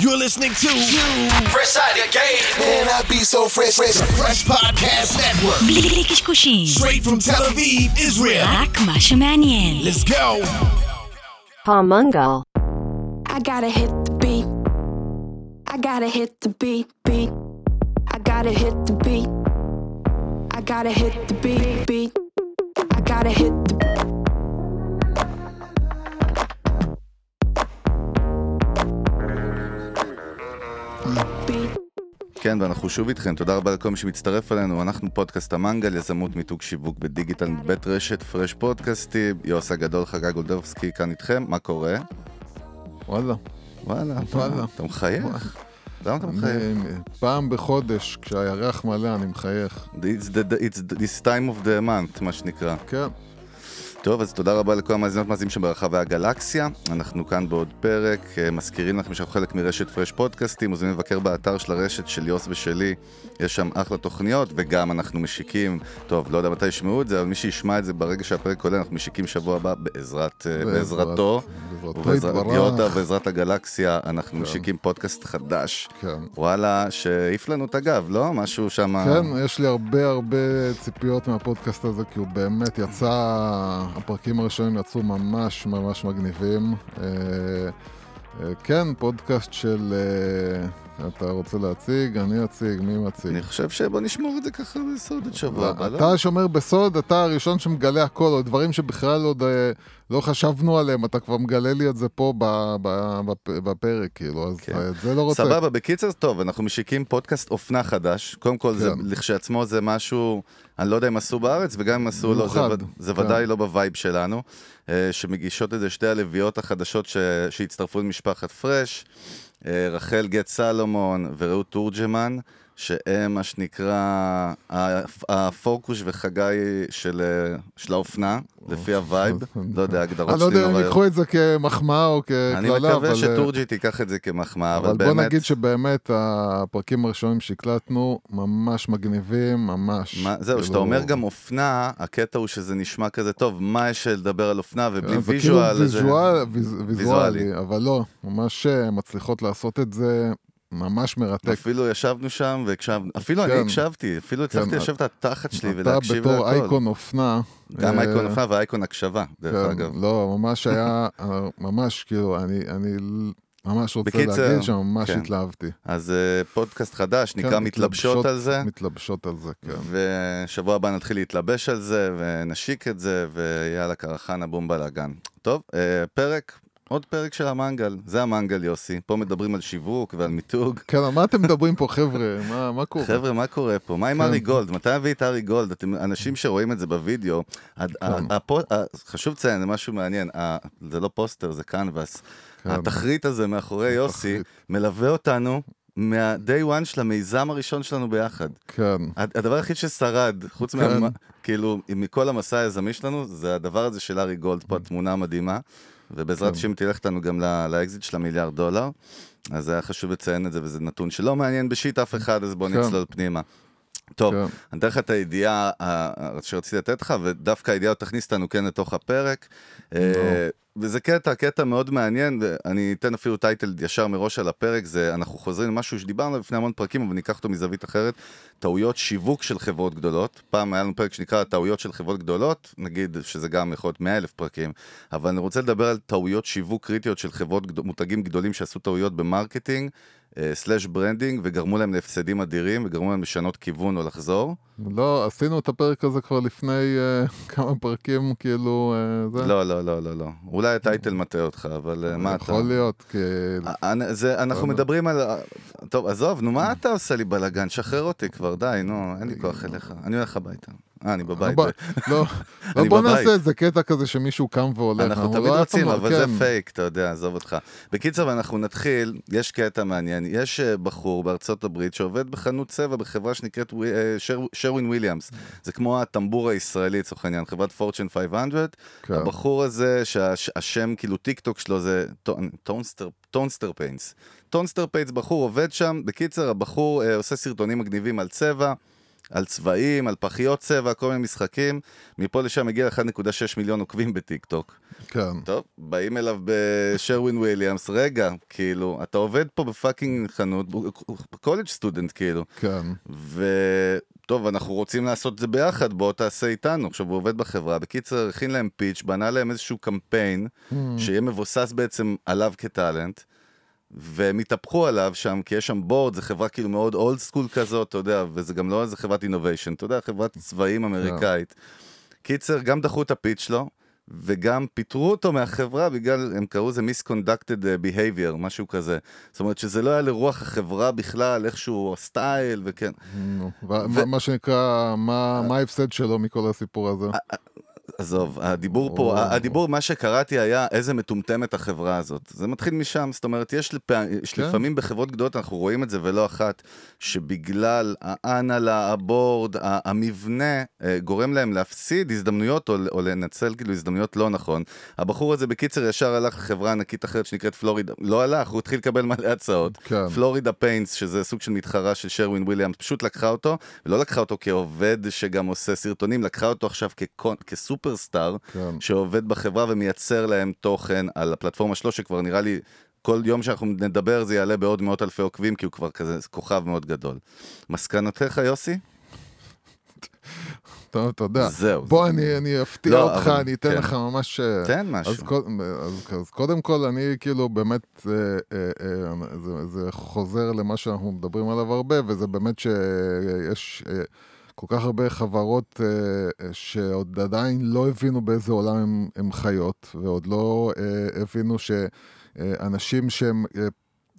You're listening to you. Fresh Out of Game. Man, I be so fresh, fresh, fresh podcast network. Straight from Tel Aviv, Israel. Let's go. Palmungal. I gotta hit the beat. I gotta hit the beat, beat. I gotta hit the beat. I gotta hit the beat, beat. I gotta hit the כן, ואנחנו שוב איתכם, תודה רבה לכל מי שמצטרף אלינו, אנחנו פודקאסט המנגל, יזמות מיתוג שיווק בדיגיטל מבית רשת, פרש פודקאסטים, יוס הגדול, חגי גולדובסקי כאן איתכם, מה קורה? וואלה. וואלה, וואלה. אתה מחייך? למה אתה מחייך? פעם בחודש, כשהירח מלא, אני מחייך. It's the- it's this time of the month, מה שנקרא. כן. טוב, אז תודה רבה לכל המאזינות והמאזינים שברחבי הגלקסיה. אנחנו כאן בעוד פרק. אה, מזכירים לכם שאנחנו חלק מרשת פרש פודקאסטים. מוזמנים לבקר באתר של הרשת של יוס ושלי. יש שם אחלה תוכניות, וגם אנחנו משיקים, טוב, לא יודע מתי ישמעו את זה, אבל מי שישמע את זה ברגע שהפרק עולה, אנחנו משיקים שבוע הבא בעזרת, אה, בעזרתו. ובעזרת יתברך. יודה ובעזרת הגלקסיה, אנחנו משיקים פודקאסט חדש. כן. וואלה, שהעיף לנו את הגב, לא? משהו שם... כן, יש לי הרבה הרבה ציפיות מהפודקאסט הזה, כי הוא באמת יצא, הפרקים הראשונים יצאו ממש ממש מגניבים. אה, אה, כן, פודקאסט של... אתה רוצה להציג? אני אציג, מי מציג? אני חושב שבוא נשמור את זה ככה בסוד את שבוע הבא, לא? אתה שומר בסוד, אתה הראשון שמגלה הכל, או דברים שבכלל עוד אה, לא חשבנו עליהם, אתה כבר מגלה לי את זה פה בפרק, כאילו, אז כן. אה, את זה לא רוצה. סבבה, בקיצר, טוב, אנחנו משיקים פודקאסט אופנה חדש. קודם כל, זה כן. לכשעצמו זה משהו, אני לא יודע אם עשו בארץ, וגם אם עשו, לא, זה, כן. ודאי לא ב vibe שלנו, אה, שמגישות את זה שתי הלביאות החדשות. שהצטרפו למשפחת פרש, רחל גט סלומון ורעות תורג'מן. שהם מה שנקרא הפ- הפוקוש וחגי של, של האופנה, לפי ה vibe, לא יודע, הגדרות אני לא שלי יודע אם נוראיות. ייקחו את זה כמחמאה או כקללה, אני אבל... מקווה אה, שטורג'י תיקח את זה כמחמאה, אבל אבל בוא באמת... נגיד שבאמת הפרקים הראשונים שהקלטנו ממש מגניבים, ממש. זהו, כאילו, כשאתה אומר גם אופנה, הקטע הוא שזה נשמע כזה טוב, מה יש לדבר על אופנה ובלי כאילו visual, זה- ויזואלי. ויזואלי, אבל לא, ממש אה, מצליחות לעשות את זה ממש מרתק. אפילו ישבנו שם והקשבנו, אפילו אני כן. הקשבתי, אפילו הצלחתי כן, לשבת על התחת שלי אתה ולהקשיב בתור להכל. אייקון אופנה. גם אה, אייקון אופנה ואייקון הקשבה, דרך כן, אגב. לא, ממש היה, אה, ממש כאילו, אני אני ממש רוצה בקיצר, להגיד שממש כן. התלהבתי. אז אה, פודקאסט חדש, כן, נקרא מתלבשות על זה, מתלבשות על זה, כן. ושבוע הבא נתחיל להתלבש על זה, ונשיק את זה, ויאללה קרחנה בום בלאגן. טוב, אה, פרק, עוד פרק של המנגל, זה המנגל יוסי, פה מדברים על שיווק ועל מיתוג. כן, מה אתם מדברים פה, חבר'ה? מה- מה קורה? חבר'ה, מה קורה פה? מה עם כן. ארי גולד? מתי הביא את ארי גולד? אתם אנשים שרואים את זה בווידאו, כן. חשוב לציין, זה משהו מעניין, ה- זה לא פוסטר, זה קנבס. כן. התחרית הזה מאחורי יוסי. מלווה אותנו מה-day one של המיזם הראשון שלנו ביחד. כן. הד- הדבר היחיד ששרד, חוץ כן. מה... כאילו, מכל המסע היזמי שלנו, זה הדבר הזה של ארי גולד, פה התמונה המדהימה, ובעזרת כן. השם תלך איתנו גם לאקזיט של המיליארד דולר. אז היה חשוב לציין את זה, וזה נתון שלא מעניין ב shit אף אחד, אז בואו כן. נצלול פנימה. טוב, כן. אני אתן לך את הידיעה אה, שרציתי לתת לך, ודווקא הידיעה תכניס אותנו כן לתוך הפרק. אה, וזה קטע, קטע מאוד מעניין, ואני אתן אפילו title ישר מראש על הפרק, זה אנחנו חוזרים למשהו שדיברנו לפני המון פרקים, אבל ניקח אותו מזווית אחרת, טעויות שיווק של חברות גדולות. פעם היה לנו פרק שנקרא טעויות של חברות גדולות, נגיד שזה גם יכול להיות 100 אלף פרקים, אבל אני רוצה לדבר על טעויות שיווק קריטיות של חברות, מותגים גדולים שעשו טעויות ב marketing, slash branding, וגרמו להם להפסדים אדירים, וגרמו להם לשנות כיוון או לחזור. לא, עשינו את הפרק הזה כבר לפני אה, כמה פרקים, כאילו, אה, זה. לא, לא, לא, לא, לא. אולי ה title מטעה אותך, אבל אה, מה אתה... יכול להיות, כי... אה, אני- זה, אנחנו. מדברים על... טוב, עזוב, נו, מה אתה עושה לי בלאגן? שחרר אותי כבר, די, נו, אין לי כוח אליך. אני הולך הביתה. אה, אני בבית. לא, לא, לא, בוא. נעשה איזה קטע כזה שמישהו קם והולך. אנחנו תמיד אף רוצים, אבל. זה פייק, אתה יודע, עזוב אותך. בקיצר, אנחנו נתחיל, יש קטע מעניין. יש אה, בחור בארצות הברית שעובד בחנות צבע בחברה שנקראת אה, שר- שרווין וויליאמס. זה כמו הטמבור הישראלי, לצורך העניין, חברת פורצ'ן 500. כן. הבחור הזה, שהשם, כאילו, טיק טוק שלו זה Tonester Tonester Paints. Tonester Paints, בחור עובד שם. בקיצר, הבחור אה, עושה סרטונים מגניבים על צבע. על צבעים, על פחיות צבע, כל מיני משחקים. מפה לשם הגיע 1.6 מיליון עוקבים בטיק טוק. כן. טוב, באים אליו ב Sherwin Williams, רגע, כאילו, אתה עובד פה ב fucking חנות, college student, כאילו. כן. וטוב, אנחנו רוצים לעשות את זה ביחד, בוא תעשה איתנו. עכשיו, הוא עובד בחברה. בקיצר, הכין להם pitch, בנה להם איזשהו קמפיין, Mm. שיהיה מבוסס בעצם עליו כ talent. והם התהפכו עליו שם, כי יש שם board, זו חברה כאילו מאוד old school כזאת, אתה יודע, וזה גם לא איזה חברת innovation, אתה יודע, חברת צבעים אמריקאית. קיצר, גם דחו את ה pitch שלו, וגם פיטרו אותו מהחברה בגלל, הם קראו לזה misconducted behavior, משהו כזה. זאת אומרת שזה לא היה לרוח החברה בכלל, איכשהו ה style, וכן. ו- מה- שנקרא, מה מה ההפסד שלו מכל הסיפור הזה? עזוב, הדיבור פה, או. הדיבור, מה שקראתי היה איזה מטומטמת החברה הזאת. זה מתחיל משם, זאת אומרת, יש, לפ... יש כן. לפעמים בחברות גדולות, אנחנו רואים את זה ולא אחת, שבגלל ההנהלה, ה board, המבנה, אה, גורם להם להפסיד הזדמנויות או, או לנצל כאילו הזדמנויות לא נכון. הבחור הזה בקיצר ישר הלך לחברה ענקית אחרת שנקראת פלורידה, לא הלך, הוא התחיל לקבל מלא הצעות. כן. Florida Paints, שזה סוג של מתחרה של Sherwin Williams, פשוט לקחה אותו, ולא לקחה אותו כעובד שגם עושה סרטונים, לקחה אותו עכשיו כקון, כסופרסטאר, כן. שעובד בחברה ומייצר להם תוכן על הפלטפורמה שלו, שכבר נראה לי... כל יום שאנחנו נדבר זה יעלה בעוד מאות אלפי עוקבים, כי הוא כבר כזה כוכב מאוד גדול. מסקנותיך, יוסי? טוב, יודע. זהו. בוא, אני אני אפתיע לא, אותך, אבל- אני אתן כן. לך ממש... אה, תן משהו. אז, קוד- אז, אז קודם כל, אני כאילו באמת, אה, אה, אה, זה, זה חוזר למה שאנחנו מדברים עליו הרבה, וזה באמת שיש אה, כל כך הרבה חברות אה, שעוד עדיין לא הבינו באיזה עולם הם, הם חיות, ועוד לא אה, הבינו שאנשים שהם... אה,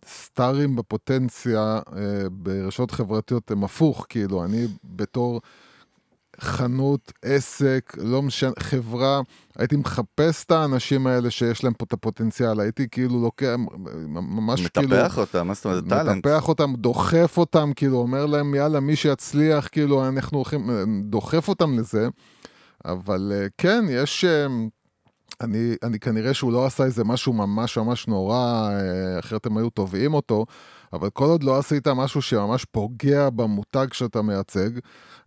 סטארים בפוטנציה אה, ברשתות חברתיות הם הפוך, כאילו, אני בתור חנות, עסק, לא משנה, חברה, הייתי מחפש את האנשים האלה שיש להם פה את הפוטנציאל, הייתי כאילו לוקח, ממש כאילו... מטפח אותם, מה זאת אומרת? טאלנט. מטפח אותם, דוחף אותם, כאילו, אומר להם, יאללה, מי שיצליח, כאילו, אנחנו הולכים, דוחף אותם לזה. אבל אה, כן, יש... אה, אני, אני כנראה שהוא לא עשה איזה משהו ממש ממש נורא, אה, אחרת הם היו תובעים אותו, אבל כל עוד לא עשית משהו שממש פוגע במותג שאתה מייצג,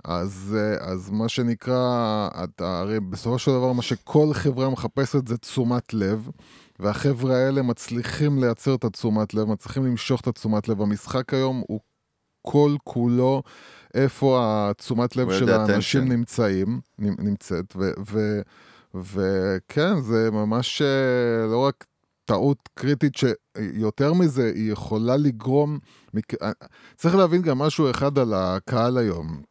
אז, אה, אז מה שנקרא, אתה, הרי בסופו של דבר מה שכל חברה מחפשת זה תשומת לב, והחבר'ה האלה מצליחים לייצר את התשומת לב, מצליחים למשוך את התשומת לב. המשחק היום הוא כל כולו איפה התשומת לב של האנשים attention. נמצאים, נמצאת, וכן, זה ממש אה, לא רק טעות קריטית, שיותר מזה, היא יכולה לגרום... אה, צריך להבין גם משהו אחד על הקהל היום,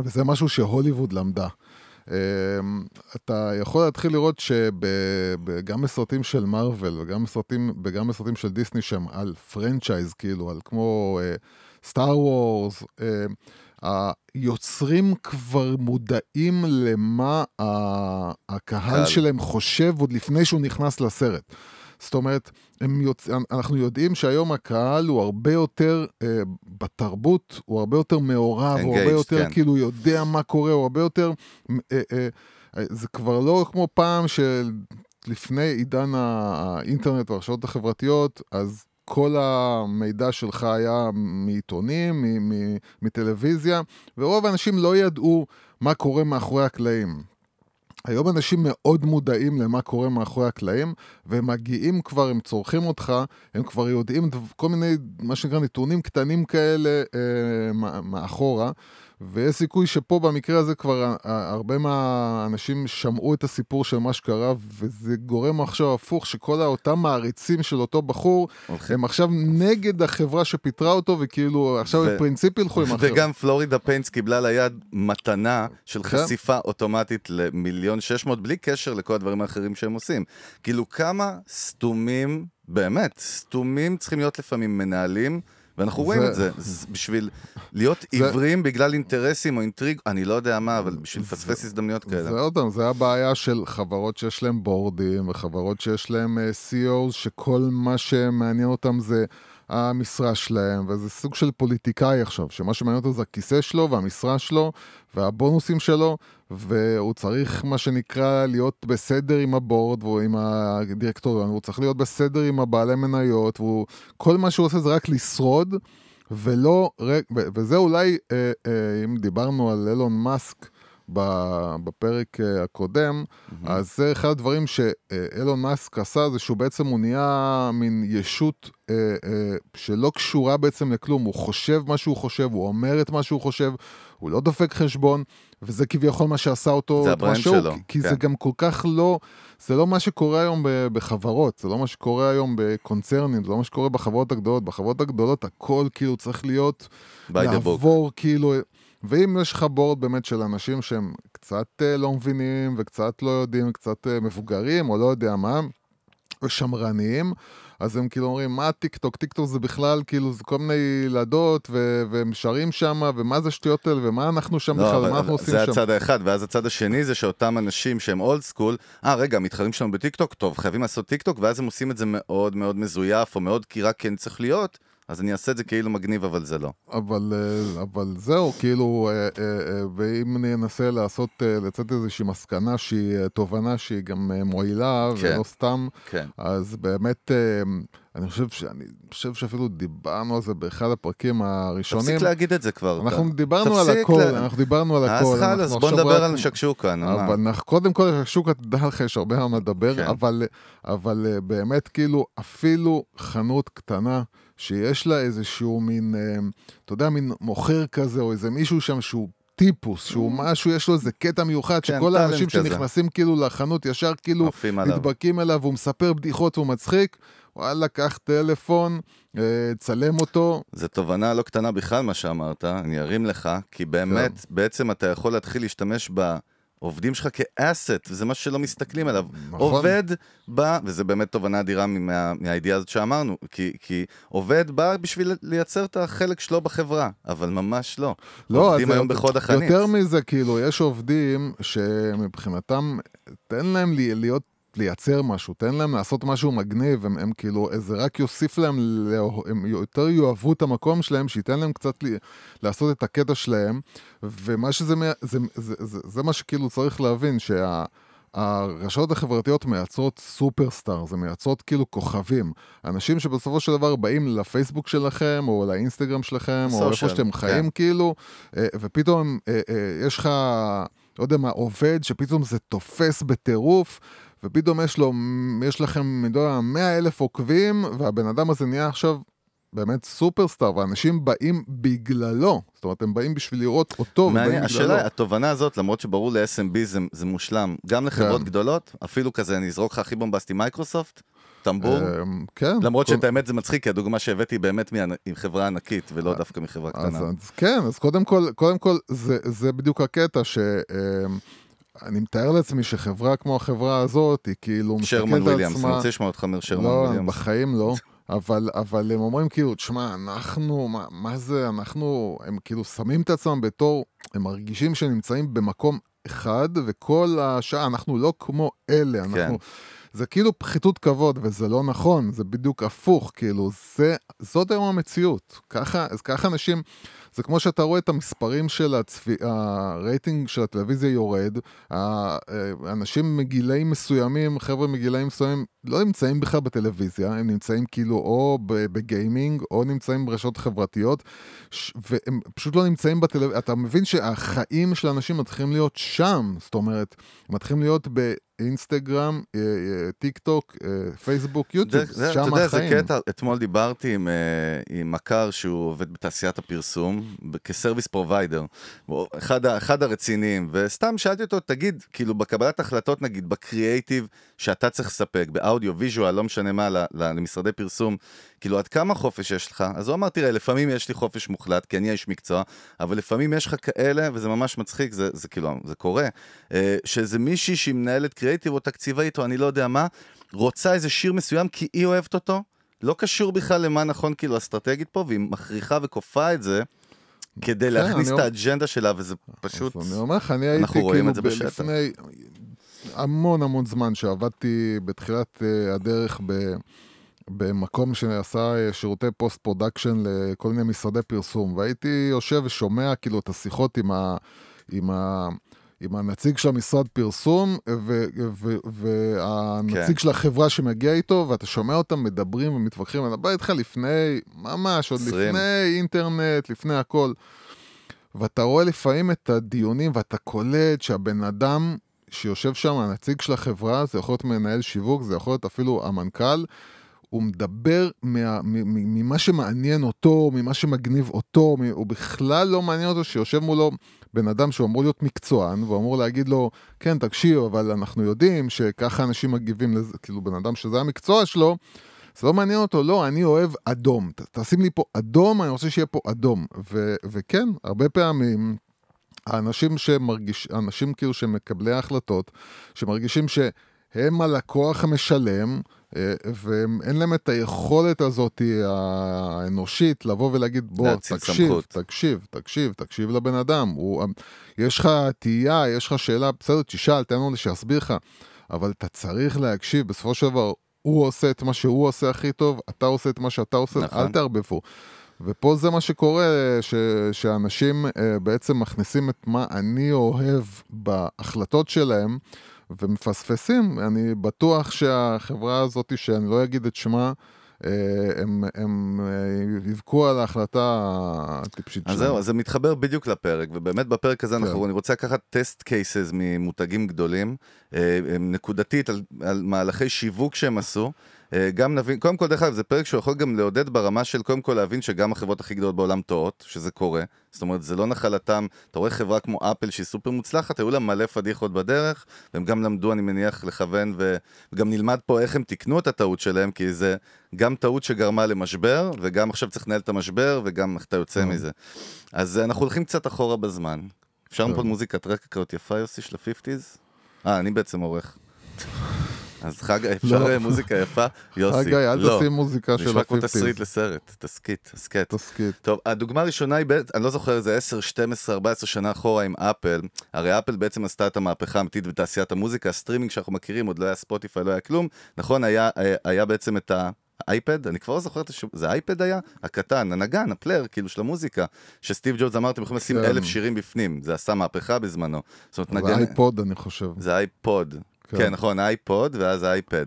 וזה משהו שהוליווד למדה. אה, אתה יכול להתחיל לראות שגם בסרטים של מארוול וגם בסרטים, וגם בסרטים של דיסני שהם על פרנצ'ייז, כאילו, על כמו סטאר וורס, היוצרים כבר מודעים למה הקהל קהל. שלהם חושב עוד לפני שהוא נכנס לסרט. זאת אומרת, יוצ... אנחנו יודעים שהיום הקהל הוא הרבה יותר, אה, בתרבות, הוא הרבה יותר מעורב, הוא הרבה Engaged, יותר כן. כאילו יודע מה קורה, הוא הרבה יותר... אה, אה, אה, זה כבר לא כמו פעם שלפני עידן האינטרנט והרשתות החברתיות, אז כל המידע שלך היה מעיתונים, מטלוויזיה, ורוב האנשים לא ידעו מה קורה מאחורי הקלעים. היום אנשים מאוד מודעים למה קורה מאחורי הקלעים, והם מגיעים כבר, הם צורכים אותך, הם כבר יודעים כל מיני, מה שנקרא, נתונים קטנים כאלה אה, מאחורה, ויש סיכוי שפה במקרה הזה כבר הרבה מהאנשים שמעו את הסיפור של מה שקרה, וזה גורם עכשיו הפוך, שכל אותם מעריצים של אותו בחור, הם עכשיו נגד החברה שפיטרה אותו, וכאילו עכשיו בפרינציפ ילכו עם החברה. וגם פלורידה פיינס קיבלה ליד מתנה של כן. חשיפה אוטומטית למיליון שש מאות, בלי קשר לכל הדברים האחרים שהם עושים. כאילו כמה סתומים, באמת, סתומים צריכים להיות לפעמים מנהלים, ואנחנו רואים זה- את זה. זה בשביל להיות זה- עיוורים בגלל אינטרסים או אינטריג, אני לא יודע מה, אבל בשביל לפספס הזדמנויות זה כאלה. עוד פעם, זה הבעיה של חברות שיש להן בורדים, וחברות שיש להן אה, CEOs, שכל מה שמעניין אותם זה המשרה שלהם, וזה סוג של פוליטיקאי עכשיו, שמה שמעניין אותו זה הכיסא שלו, והמשרה שלו, והבונוסים שלו, והוא צריך, מה שנקרא, להיות בסדר עם הבורד, ועם הדירקטוריון, והוא צריך להיות בסדר עם הבעלי מניות, והוא... כל מה שהוא עושה זה רק לשרוד. ולא, וזה אולי, אה, אה, אם דיברנו על אילון מאסק בפרק אה, הקודם, אז זה אחד הדברים שאילון מאסק עשה, זה שהוא בעצם, הוא נהיה מין ישות אה, אה, שלא קשורה בעצם לכלום, הוא חושב מה שהוא חושב, הוא אומר את מה שהוא חושב, הוא לא דופק חשבון, וזה כביכול מה שעשה אותו, זה ה brand שלו, כי- כי כן. זה גם כל כך לא, זה לא מה שקורה היום בחברות, זה לא מה שקורה היום בקונצרנים, זה לא מה שקורה בחברות הגדולות, בחברות הגדולות הכל כאילו צריך להיות, book. לעבור כאילו, ואם יש לך board באמת של אנשים שהם קצת אה, לא מבינים וקצת לא יודעים, קצת אה, מבוגרים או לא יודע מה, ושמרניים, אז הם כאילו אומרים, מה טיק טוק? טיק טוק זה בכלל, כאילו, זה כל מיני ילדות, ו- והם שרים שם, ומה זה השטויות האלה, ומה אנחנו שם לא, בכלל, ומה אנחנו עושים זה שם? הצד האחד, ואז הצד השני זה שאותם אנשים שהם old school, אה רגע, המתחרים שלנו בטיקטוק, טוב, חייבים לעשות טיקטוק, ואז הם עושים את זה מאוד מאוד מזויף, או מאוד כי רק כן צריך להיות, אז אני אעשה את זה כאילו מגניב, אבל זה לא. אבל, אה, אבל זהו, כאילו, אה, אה, ואם אני אנסה לעשות, לצאת איזושהי מסקנה שהיא, תובנה שהיא גם מועילה, כן. ולא סתם, כן. אז באמת, אני חושב, שאני חושב שאפילו דיברנו על זה באחד הפרקים הראשונים. תפסיק להגיד את זה כבר. אנחנו אתה- דיברנו על הכל, לה- אנחנו דיברנו על אז הכל. חלאס, אנחנו בוא נדבר רק- על שקשוקה. אבל אנחנו, קודם כל, שקשוקה, תדע לך, יש הרבה מה לדבר, כן. אבל, אבל באמת, כאילו, אפילו חנות קטנה, שיש לה איזשהו מין, אה, אתה יודע, מין מוכר כזה, או איזה מישהו שם שהוא... טיפוס, שהוא משהו, יש לו איזה קטע מיוחד, Mm. כן, שכל האנשים כזה. שנכנסים כאילו לחנות, ישר כאילו עליו. נדבקים אליו, והוא מספר בדיחות והוא מצחיק, וואלה, קח טלפון, אה, צלם אותו, זו תובנה לא קטנה בכלל מה שאמרת, אני ארים לך, כי באמת, כן. בעצם אתה יכול להתחיל להשתמש בעובדים שלך כאסט, וזה משהו שלא מסתכלים עליו. נכון. עובד בא, וזה באמת תובנה אדירה מה, מהידיעה הזאת שאמרנו, כי, כי עובד בא בשביל לייצר את החלק שלו בחברה, אבל ממש לא. לא, עובדים היום בחוד החנית. יותר מזה, כאילו, יש עובדים שמבחינתם, תן להם להיות, לייצר משהו, תן להם לעשות משהו מגניב, הם, הם כאילו, זה רק יוסיף להם, הם יותר יאהבו את המקום שלהם, שייתן להם קצת לי, לעשות את הקטע שלהם, ומה שזה, זה, זה, זה, זה מה שכאילו צריך להבין, שה... הרשתות החברתיות מייצרות סופרסטאר, זה מייצרות כאילו כוכבים. אנשים שבסופו של דבר באים לפייסבוק שלכם, או לאינסטגרם שלכם, או איפה שאתם חיים כן. כאילו, אה, ופתאום אה, אה, יש לך, לא יודע מה, עובד שפתאום זה תופס בטירוף, ופתאום יש לו, יש לכם, אני יודע, 100 אלף עוקבים, והבן אדם הזה נהיה עכשיו באמת סופרסטאר, ואנשים באים בגללו. זאת אומרת, הם באים בשביל לראות אותו, ובאים בגללו. השאלה, התובנה הזאת, למרות שברור ל-SMB זה, זה מושלם, גם לחברות כן. גדולות, אפילו כזה, אני אזרוק לך הכי בומבסטי, מייקרוסופט, טמבור, אמ, כן. למרות כל- שאת האמת זה מצחיק, כי הדוגמה שהבאתי היא באמת מענ- עם חברה ענקית, ולא דווקא מחברה קטנה. אז כן, אז קודם כל, קודם כל זה, זה בדיוק הקטע ש... אני מתאר לעצמי שחברה כמו החברה הזאת, היא כאילו שרמן מסתכלת על וויליאמס, אני עצמה... רוצה לשמוע אותך אומר שרמן לא, וויליאמס. בחיים לא. אבל, אבל הם אומרים כאילו, תשמע, אנחנו, מה, מה זה, אנחנו, הם כאילו שמים את עצמם בתור, הם מרגישים שהם נמצאים במקום אחד, וכל השעה, אנחנו לא כמו אלה, אנחנו... כן. זה כאילו פחיתות כבוד, וזה לא נכון, זה בדיוק הפוך, כאילו, זה, זאת היום המציאות. ככה, אז ככה אנשים, זה כמו שאתה רואה את המספרים של הצפי, הרייטינג של הטלוויזיה יורד, ה- אנשים מגילאים מסוימים, חבר'ה מגילאים מסוימים, לא נמצאים בכלל בטלוויזיה, הם נמצאים כאילו או ב- בגיימינג, או נמצאים ברשתות חברתיות, ש- והם פשוט לא נמצאים בטלוויזיה. אתה מבין שהחיים של אנשים מתחילים להיות שם, זאת אומרת, מתחילים להיות באינסטגרם, אה, אה, טיק טוק, אה, פייסבוק, יוטיוב, שם אתה יודע, זה החיים. קטע, אתמול דיברתי עם, עם מכר שהוא עובד בתעשיית הפרסום, כ service provider, אחד, הרציניים, וסתם שאלתי אותו, תגיד, כאילו בקבלת החלטות נגיד, בקריאייטיב שאתה צריך לספק, באודיו, visual, לא משנה מה, למשרדי פרסום, כאילו עד כמה חופש יש לך? אז הוא אמר, תראה, לפעמים יש לי חופש מוחלט, כי אני איש מקצוע, אבל לפעמים יש לך כאלה, וזה ממש מצחיק, זה, זה כאילו, זה קורה, אה, שזה מישהי שהיא מנהלת קריאייטיב או תקציבאית, או אני לא יודע מה, רוצה איזה שיר מסוים כי היא אוהבת אותו, לא קשור בכלל למה נכון כאילו אסטרטגית פה, והיא מכריחה וכופה את זה כדי כן, להכניס את האג'נדה שלה, וזה פשוט... אני אומר לך, אני הייתי כאילו. לפני המון המון זמן שעבדתי בתחילת אה, הדרך ב... במקום שעשה אה, שירותי post production לכל מיני משרדי פרסום, והייתי יושב ושומע כאילו את השיחות עם, ה, עם, ה, עם הנציג של המשרד פרסום ו- ו- והנציג כן. של החברה שמגיע איתו, ואתה שומע אותם מדברים ומתווכחים, אני מדבר איתך לפני, ממש, עוד עשרים. לפני אינטרנט, לפני הכל. ואתה רואה לפעמים את הדיונים ואתה קולט שהבן אדם שיושב שם, הנציג של החברה, זה יכול להיות מנהל שיווק, זה יכול להיות אפילו המנכ"ל, הוא מדבר מה, ממה שמעניין אותו, ממה שמגניב אותו, הוא בכלל לא מעניין אותו שיושב מולו בן אדם שהוא אמור להיות מקצוען, והוא אמור להגיד לו, כן, תקשיב, אבל אנחנו יודעים שככה אנשים מגיבים לזה, כאילו בן אדם שזה המקצוע שלו, זה לא מעניין אותו, לא, אני אוהב אדום. ת, תשים לי פה אדום, אני רוצה שיהיה פה אדום. ו, וכן, הרבה פעמים האנשים שמרגיש, האנשים כאילו שהם מקבלי ההחלטות, שמרגישים שהם הלקוח המשלם, ואין להם את היכולת הזאת האנושית לבוא ולהגיד, בוא, תקשיב, סמכות." תקשיב, תקשיב, תקשיב לבן אדם. הוא, יש לך תהייה, יש לך שאלה, בסדר, תשאל, תן לו שיסביר לך, אבל אתה צריך להקשיב, בסופו של דבר, הוא עושה את מה שהוא עושה הכי טוב, אתה עושה את מה שאתה עושה, נכון. אל תערבבו. ופה זה מה שקורה, ש, שאנשים אה, בעצם מכניסים את מה אני אוהב בהחלטות שלהם, ומפספסים. אני בטוח שהחברה הזאת, שאני לא אגיד את שמה, אה, הם, הם אה, יבכו על ההחלטה הטיפשית אז שלהם. זהו, אז זה מתחבר בדיוק לפרק, ובאמת בפרק הזה כן. אנחנו, אני רוצה לקחת טסט קייסס ממותגים גדולים, אה, הם נקודתית על, על מהלכי שיווק שהם עשו. אה, גם נבין, קודם כל דרך אגב זה פרק שהוא יכול גם לעודד ברמה של קודם כל להבין שגם החברות הכי גדולות בעולם טועות, שזה קורה, זאת אומרת זה לא נחלתם, אתה רואה חברה כמו אפל שהיא סופר מוצלחת, היו לה מלא פדיחות בדרך, והם גם למדו אני מניח לכוון, ו- וגם נלמד פה איך הם תיקנו את הטעות שלהם, כי זה גם טעות שגרמה למשבר, וגם עכשיו צריך לנהל את המשבר, וגם איך אתה יוצא כן. מזה. אז אה, אנחנו הולכים קצת אחורה בזמן. אפשר. פה מוזיקת רקע כזאת יפה יוסי של ה-50's? אה, אני בעצם עורך. אז חגי, אפשר לא. אה, מוזיקה יפה? יוסי. חגי, אל לא. תשים מוזיקה של נשמע כמו ה-50's. תסריט לסרט, תסכית, הסכת. תסכית. טוב, הדוגמה הראשונה היא, אני לא זוכר איזה 10, 12, 14 שנה אחורה עם אפל. הרי אפל בעצם עשתה את המהפכה האמיתית בתעשיית המוזיקה, הסטרימינג שאנחנו מכירים, עוד לא היה ספוטיפיי, לא היה כלום. נכון, היה, היה- היה בעצם את האייפד, אני כבר לא זוכר את השם, זה אייפד היה? הקטן, הנגן, ה player, כאילו של המוזיקה, שסטיב ג'ובס אמר, אתם יכולים לשים כן. אלף שירים בפנים, זה עשה מהפכה בזמנו. זאת אומרת, זה נגן... אייפוד, אני חושב. זה אייפוד. כן. כן, נכון, אייפוד ואז אייפד.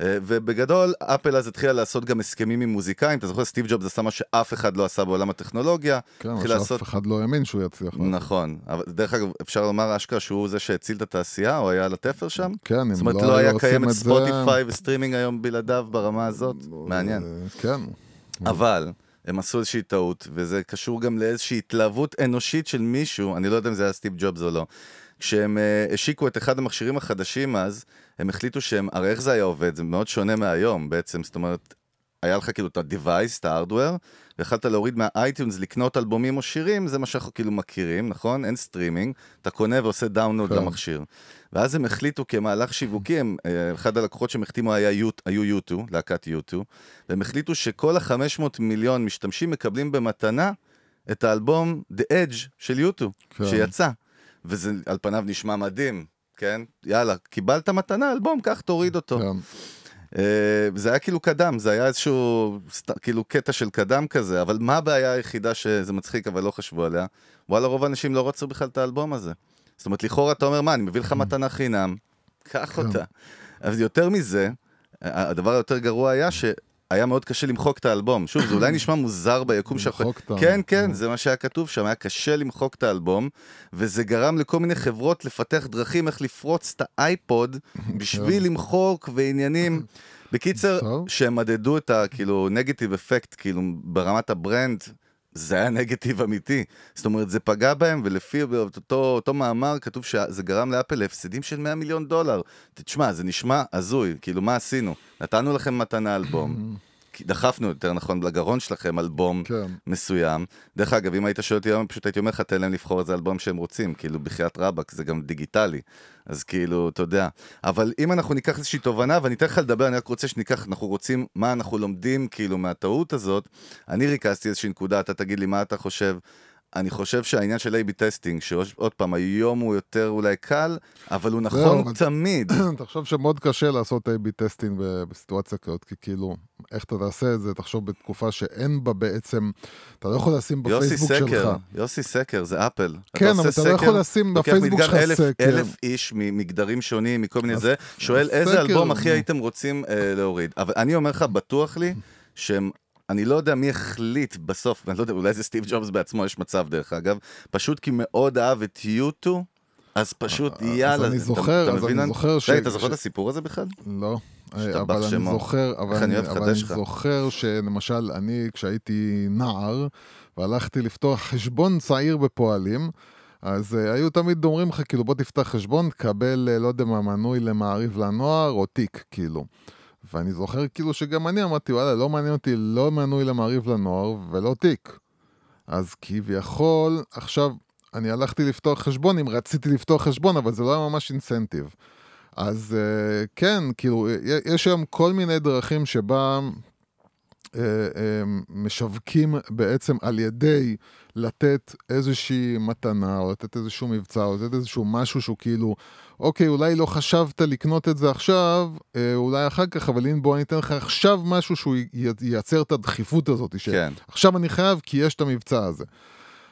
אה, ובגדול, אפל אז התחילה לעשות גם הסכמים עם מוזיקאים, אתה זוכר, סטיב ג'ובס עשה מה שאף אחד לא עשה בעולם הטכנולוגיה. כן, מה התחיל שאף לעשות... אחד לא האמין שהוא יצליח. לעשות. נכון, אבל דרך אגב, אפשר לומר אשכרה שהוא זה שהציל את התעשייה, או היה על התפר שם? כן, אם זאת אומרת, לא לא היו היה עושים קיים את את זה- ספוטיפיי וסטרימינג היום בלעדיו ברמה הזאת? מעניין. אה, כן. אבל הם עשו איזושהי טעות, וזה קשור גם לאיזושהי התלהבות אנושית של מישהו, אני לא יודע אם זה היה סטיב ג'ובס או לא. כשהם uh, השיקו את אחד המכשירים החדשים אז, הם החליטו שהם, הרי איך זה היה עובד? זה מאוד שונה מהיום בעצם, זאת אומרת, היה לך כאילו את ה-device, את ה-hardware, ויכלת להוריד מה-iTunes, לקנות אלבומים או שירים, זה מה שאנחנו כאילו מכירים, נכון? אין סטרימינג, אתה קונה ועושה דאונלוד כן. למכשיר. ואז הם החליטו כמהלך שיווקי, הם, אה, אחד הלקוחות שהם החתימו היה יוט, היו U2, להקת U2, והם החליטו שכל ה-500 מיליון משתמשים מקבלים במתנה את האלבום The Edge של U2, כן. שיצא. וזה על פניו נשמע מדהים, כן? יאללה, קיבלת מתנה, אלבום, קח תוריד אותו. אה, זה היה כאילו קדם, זה היה איזשהו סט- כאילו קטע של קדם כזה, אבל מה הבעיה היחידה שזה מצחיק אבל לא חשבו עליה? וואלה, רוב האנשים לא רצו בכלל את האלבום הזה. זאת אומרת, לכאורה אתה אומר, מה, אני מביא לך מתנה חינם, קח כן. אותה. אבל יותר מזה, הדבר היותר גרוע היה שהיה מאוד קשה למחוק את האלבום. שוב, זה אולי נשמע מוזר ביקום שלך. למחוק את ה- כן, כן, זה מה שהיה כתוב שם, היה קשה למחוק את האלבום, וזה גרם לכל מיני חברות לפתח דרכים איך לפרוץ את האייפוד בשביל למחוק ועניינים. בקיצר. שהם מדדו את ה, כאילו, negative effect, כאילו, ברמת ה brand, זה היה נגטיב אמיתי. זאת אומרת, זה פגע בהם, ולפי אותו, אותו מאמר כתוב שזה גרם לאפל להפסדים של 100 מיליון דולר. תשמע, זה נשמע הזוי, כאילו, מה עשינו? נתנו לכם מתנה אלבום. דחפנו, יותר נכון, לגרון שלכם אלבום כן. מסוים. דרך אגב, אם היית שואל אותי היום, פשוט הייתי אומר לך, תן להם לבחור איזה אלבום שהם רוצים, כאילו, בחייאת רבאק, זה גם דיגיטלי. אז כאילו, אתה יודע. אבל אם אנחנו ניקח איזושהי תובנה, ואני אתן לך לדבר, אני רק רוצה שניקח, אנחנו רוצים, מה אנחנו לומדים, כאילו, מהטעות הזאת. אני ריכזתי איזושהי נקודה, אתה תגיד לי מה אתה חושב. אני חושב שהעניין של A-B testing, שעוד פעם, היום הוא יותר אולי קל, אבל הוא נכון תמיד. תחשוב שמאוד קשה לעשות A-B testing בסיטואציה כזאת, כי כאילו, איך אתה תעשה את זה, תחשוב בתקופה שאין בה בעצם, אתה לא יכול לשים יוסי בפייסבוק סקר, שלך. יוסי סקר, זה אפל. כן, אבל אתה לא יכול לשים בפייסבוק שלך אלף- סקר. אלף איש ממגדרים שונים, מכל מיני זה, שואל איזה אלבום הכי. הייתם רוצים אה, להוריד. אבל אני אומר לך, בטוח לי, שהם... אני לא יודע מי החליט בסוף, אני לא יודע, אולי זה סטיב ג'ובס בעצמו, יש מצב דרך אגב, פשוט כי מאוד אהב את יוטו, אז פשוט אז יאללה. אני אתה- זוכר, אתה אז אני זוכר ש- אתה זוכר את הסיפור הזה בכלל? לא, שאתה אבל אני. זוכר, אבל אני אני, אבל אני. זוכר שלמשל, אני כשהייתי נער, והלכתי לפתוח חשבון צעיר בפועלים, אז uh, היו תמיד אומרים לך, כאילו, בוא תפתח חשבון, תקבל, uh, לא יודע מה, מנוי למעריב לנוער, או תיק, כאילו. ואני זוכר כאילו שגם אני אמרתי, וואלה, לא מעניין אותי לא מנוי למעריב לנוער ולא תיק. אז כביכול, עכשיו, אני הלכתי לפתוח חשבון, אם רציתי לפתוח חשבון, אבל זה לא היה ממש אינסנטיב. אז uh, כן, כאילו, יש היום כל מיני דרכים שבה uh, uh, משווקים בעצם על ידי לתת איזושהי מתנה, או לתת איזשהו מבצע, או לתת איזשהו משהו שהוא כאילו, אוקיי, אולי לא חשבת לקנות את זה עכשיו, uh, אולי אחר כך, אבל הנה בוא אני אתן לך עכשיו משהו שהוא ייצר את הדחיפות הזאת, ש... כן. אני חייב כי יש את המבצע הזה.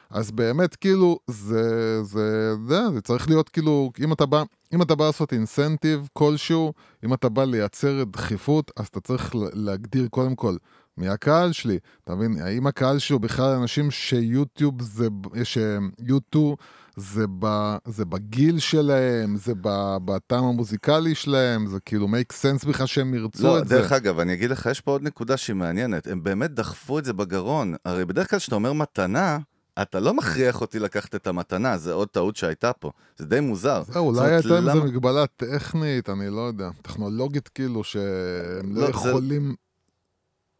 אז באמת, כאילו, זה, זה, זה, זה צריך להיות כאילו, אם אתה בא, אם אתה בא לעשות אינסנטיב כלשהו, אם אתה בא לייצר דחיפות, אז אתה צריך להגדיר קודם כל מי הקהל שלי. אתה מבין, האם הקהל שלי הוא בכלל אנשים שיוטיוב זה, שיוטיוב זה, ב, זה בגיל שלהם, זה ב- בטעם המוזיקלי שלהם, זה כאילו make sense בכלל שהם ירצו לא, את זה. דרך אגב, אני אגיד לך, יש פה עוד נקודה שהיא מעניינת. הם באמת דחפו את זה בגרון. הרי בדרך כלל כשאתה אומר מתנה, אתה לא מכריח אותי לקחת את המתנה, זה עוד טעות שהייתה פה. זה די מוזר. זהו, זאת אולי הייתה למה- איזה מגבלה טכנית, אני לא יודע, טכנולוגית כאילו, שהם לא לא, זה- יכולים...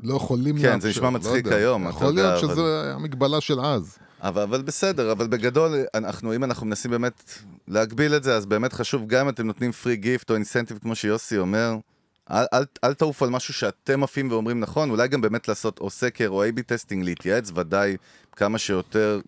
לא יכולים כן, לאפשר, זה נשמע לא מצחיק יודע. היום, יכול יודע, להיות אבל- שזה היה מגבלה של אז. אבל, אבל בסדר, אבל בגדול, אנחנו, אם אנחנו מנסים באמת להגביל את זה, אז באמת חשוב, גם אם אתם נותנים free gift או incentive, כמו שיוסי אומר, אל, אל, אל תעופו על משהו שאתם עפים ואומרים נכון, אולי גם באמת לעשות או סקר או A-B testing, להתייעץ ודאי כמה שיותר,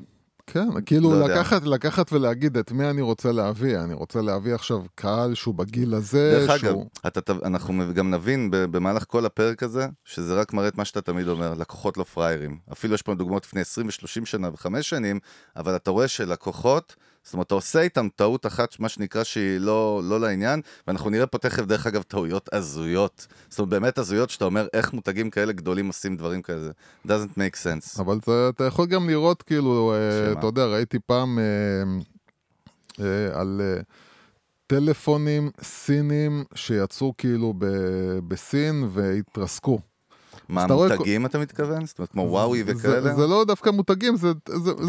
כן, כאילו לא יודע. לקחת, לקחת ולהגיד את מי אני רוצה להביא. אני רוצה להביא עכשיו קהל שהוא בגיל הזה, דרך אגב, שהוא... אתה, ת- אנחנו גם נבין במהלך כל הפרק הזה, שזה רק מראה את מה שאתה תמיד אומר, לקוחות לא פראיירים. אפילו יש פה דוגמאות לפני 20 ו-30 שנה ו-5 שנים, אבל אתה רואה שלקוחות, זאת אומרת, אתה עושה איתם טעות אחת, מה שנקרא, שהיא לא, לא לעניין, ואנחנו נראה פה תכף, דרך אגב, טעויות הזויות. זאת אומרת, באמת הזויות, שאתה אומר, איך מותגים כאלה גדולים עושים דברים כאלה. doesn't make sense. אבל זה, אתה יכול גם לראות, כאילו, אה, שמה? אתה יודע, ראיתי פעם אה, אה, על אה, טלפונים סינים שיצאו כאילו ב, בסין והתרסקו. מה, אתה מותגים אתה מתכוון? זאת אומרת, כמו וואוי וכאלה? זה לא דווקא מותגים, זה,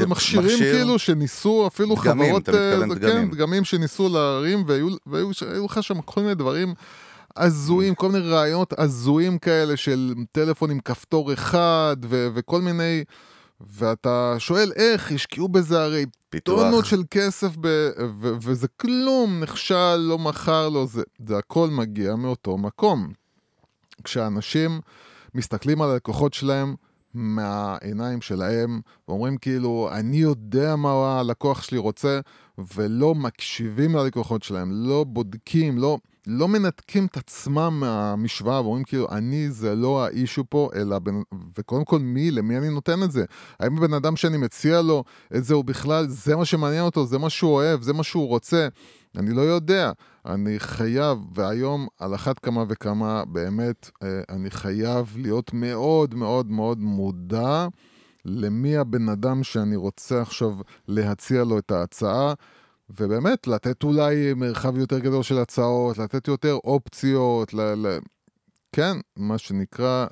מכשירים מכשיר? כאילו שניסו, אפילו דגמים, חברות... אתה מתכוון אה, זה, דגמים. כן, דגמים שניסו להרים, והיו, לך שם כל מיני דברים הזויים, כל מיני רעיונות הזויים כאלה של טלפון עם כפתור אחד, ו, וכל מיני... ואתה שואל איך, השקיעו בזה הרי פיתוח. טונות של כסף, ב, ו, וזה כלום, נכשל, לא מכר לו, זה, זה הכל מגיע מאותו מקום. כשאנשים מסתכלים על הלקוחות שלהם מהעיניים שלהם, ואומרים כאילו, אני יודע מה הלקוח שלי רוצה, ולא מקשיבים ללקוחות שלהם, לא בודקים, לא, לא מנתקים את עצמם מהמשוואה, ואומרים כאילו, אני זה לא האישו פה, אלא, בן, וקודם כל מי, למי אני נותן את זה? האם הבן אדם שאני מציע לו את זה הוא בכלל, זה מה שמעניין אותו, זה מה שהוא אוהב, זה מה שהוא רוצה? אני לא יודע. אני חייב, והיום על אחת כמה וכמה, באמת, אה, אני חייב להיות מאוד מאוד מאוד מודע למי הבן אדם שאני רוצה עכשיו להציע לו את ההצעה, ובאמת, לתת אולי מרחב יותר גדול של הצעות, לתת יותר אופציות, ל... ל... כן, מה שנקרא,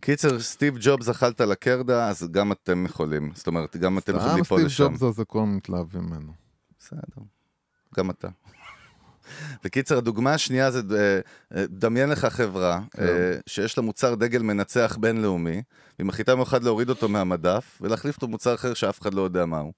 קיצר, סטיב ג'ובס אכלת לקרדה, אז גם אתם יכולים. זאת אומרת, גם אתם יכולים סתם ליפול סטיב לשם. ג'ובס הזה כולם מתלהבים ממנו. בסדר, גם אתה. בקיצר, הדוגמה השנייה זה, אה, אה, דמיין לך חברה כן. אה, שיש לה מוצר דגל מנצח בינלאומי, והיא מחליטה מיוחד להוריד אותו מהמדף, ולהחליף אותו במוצר אחר שאף אחד לא יודע מהו.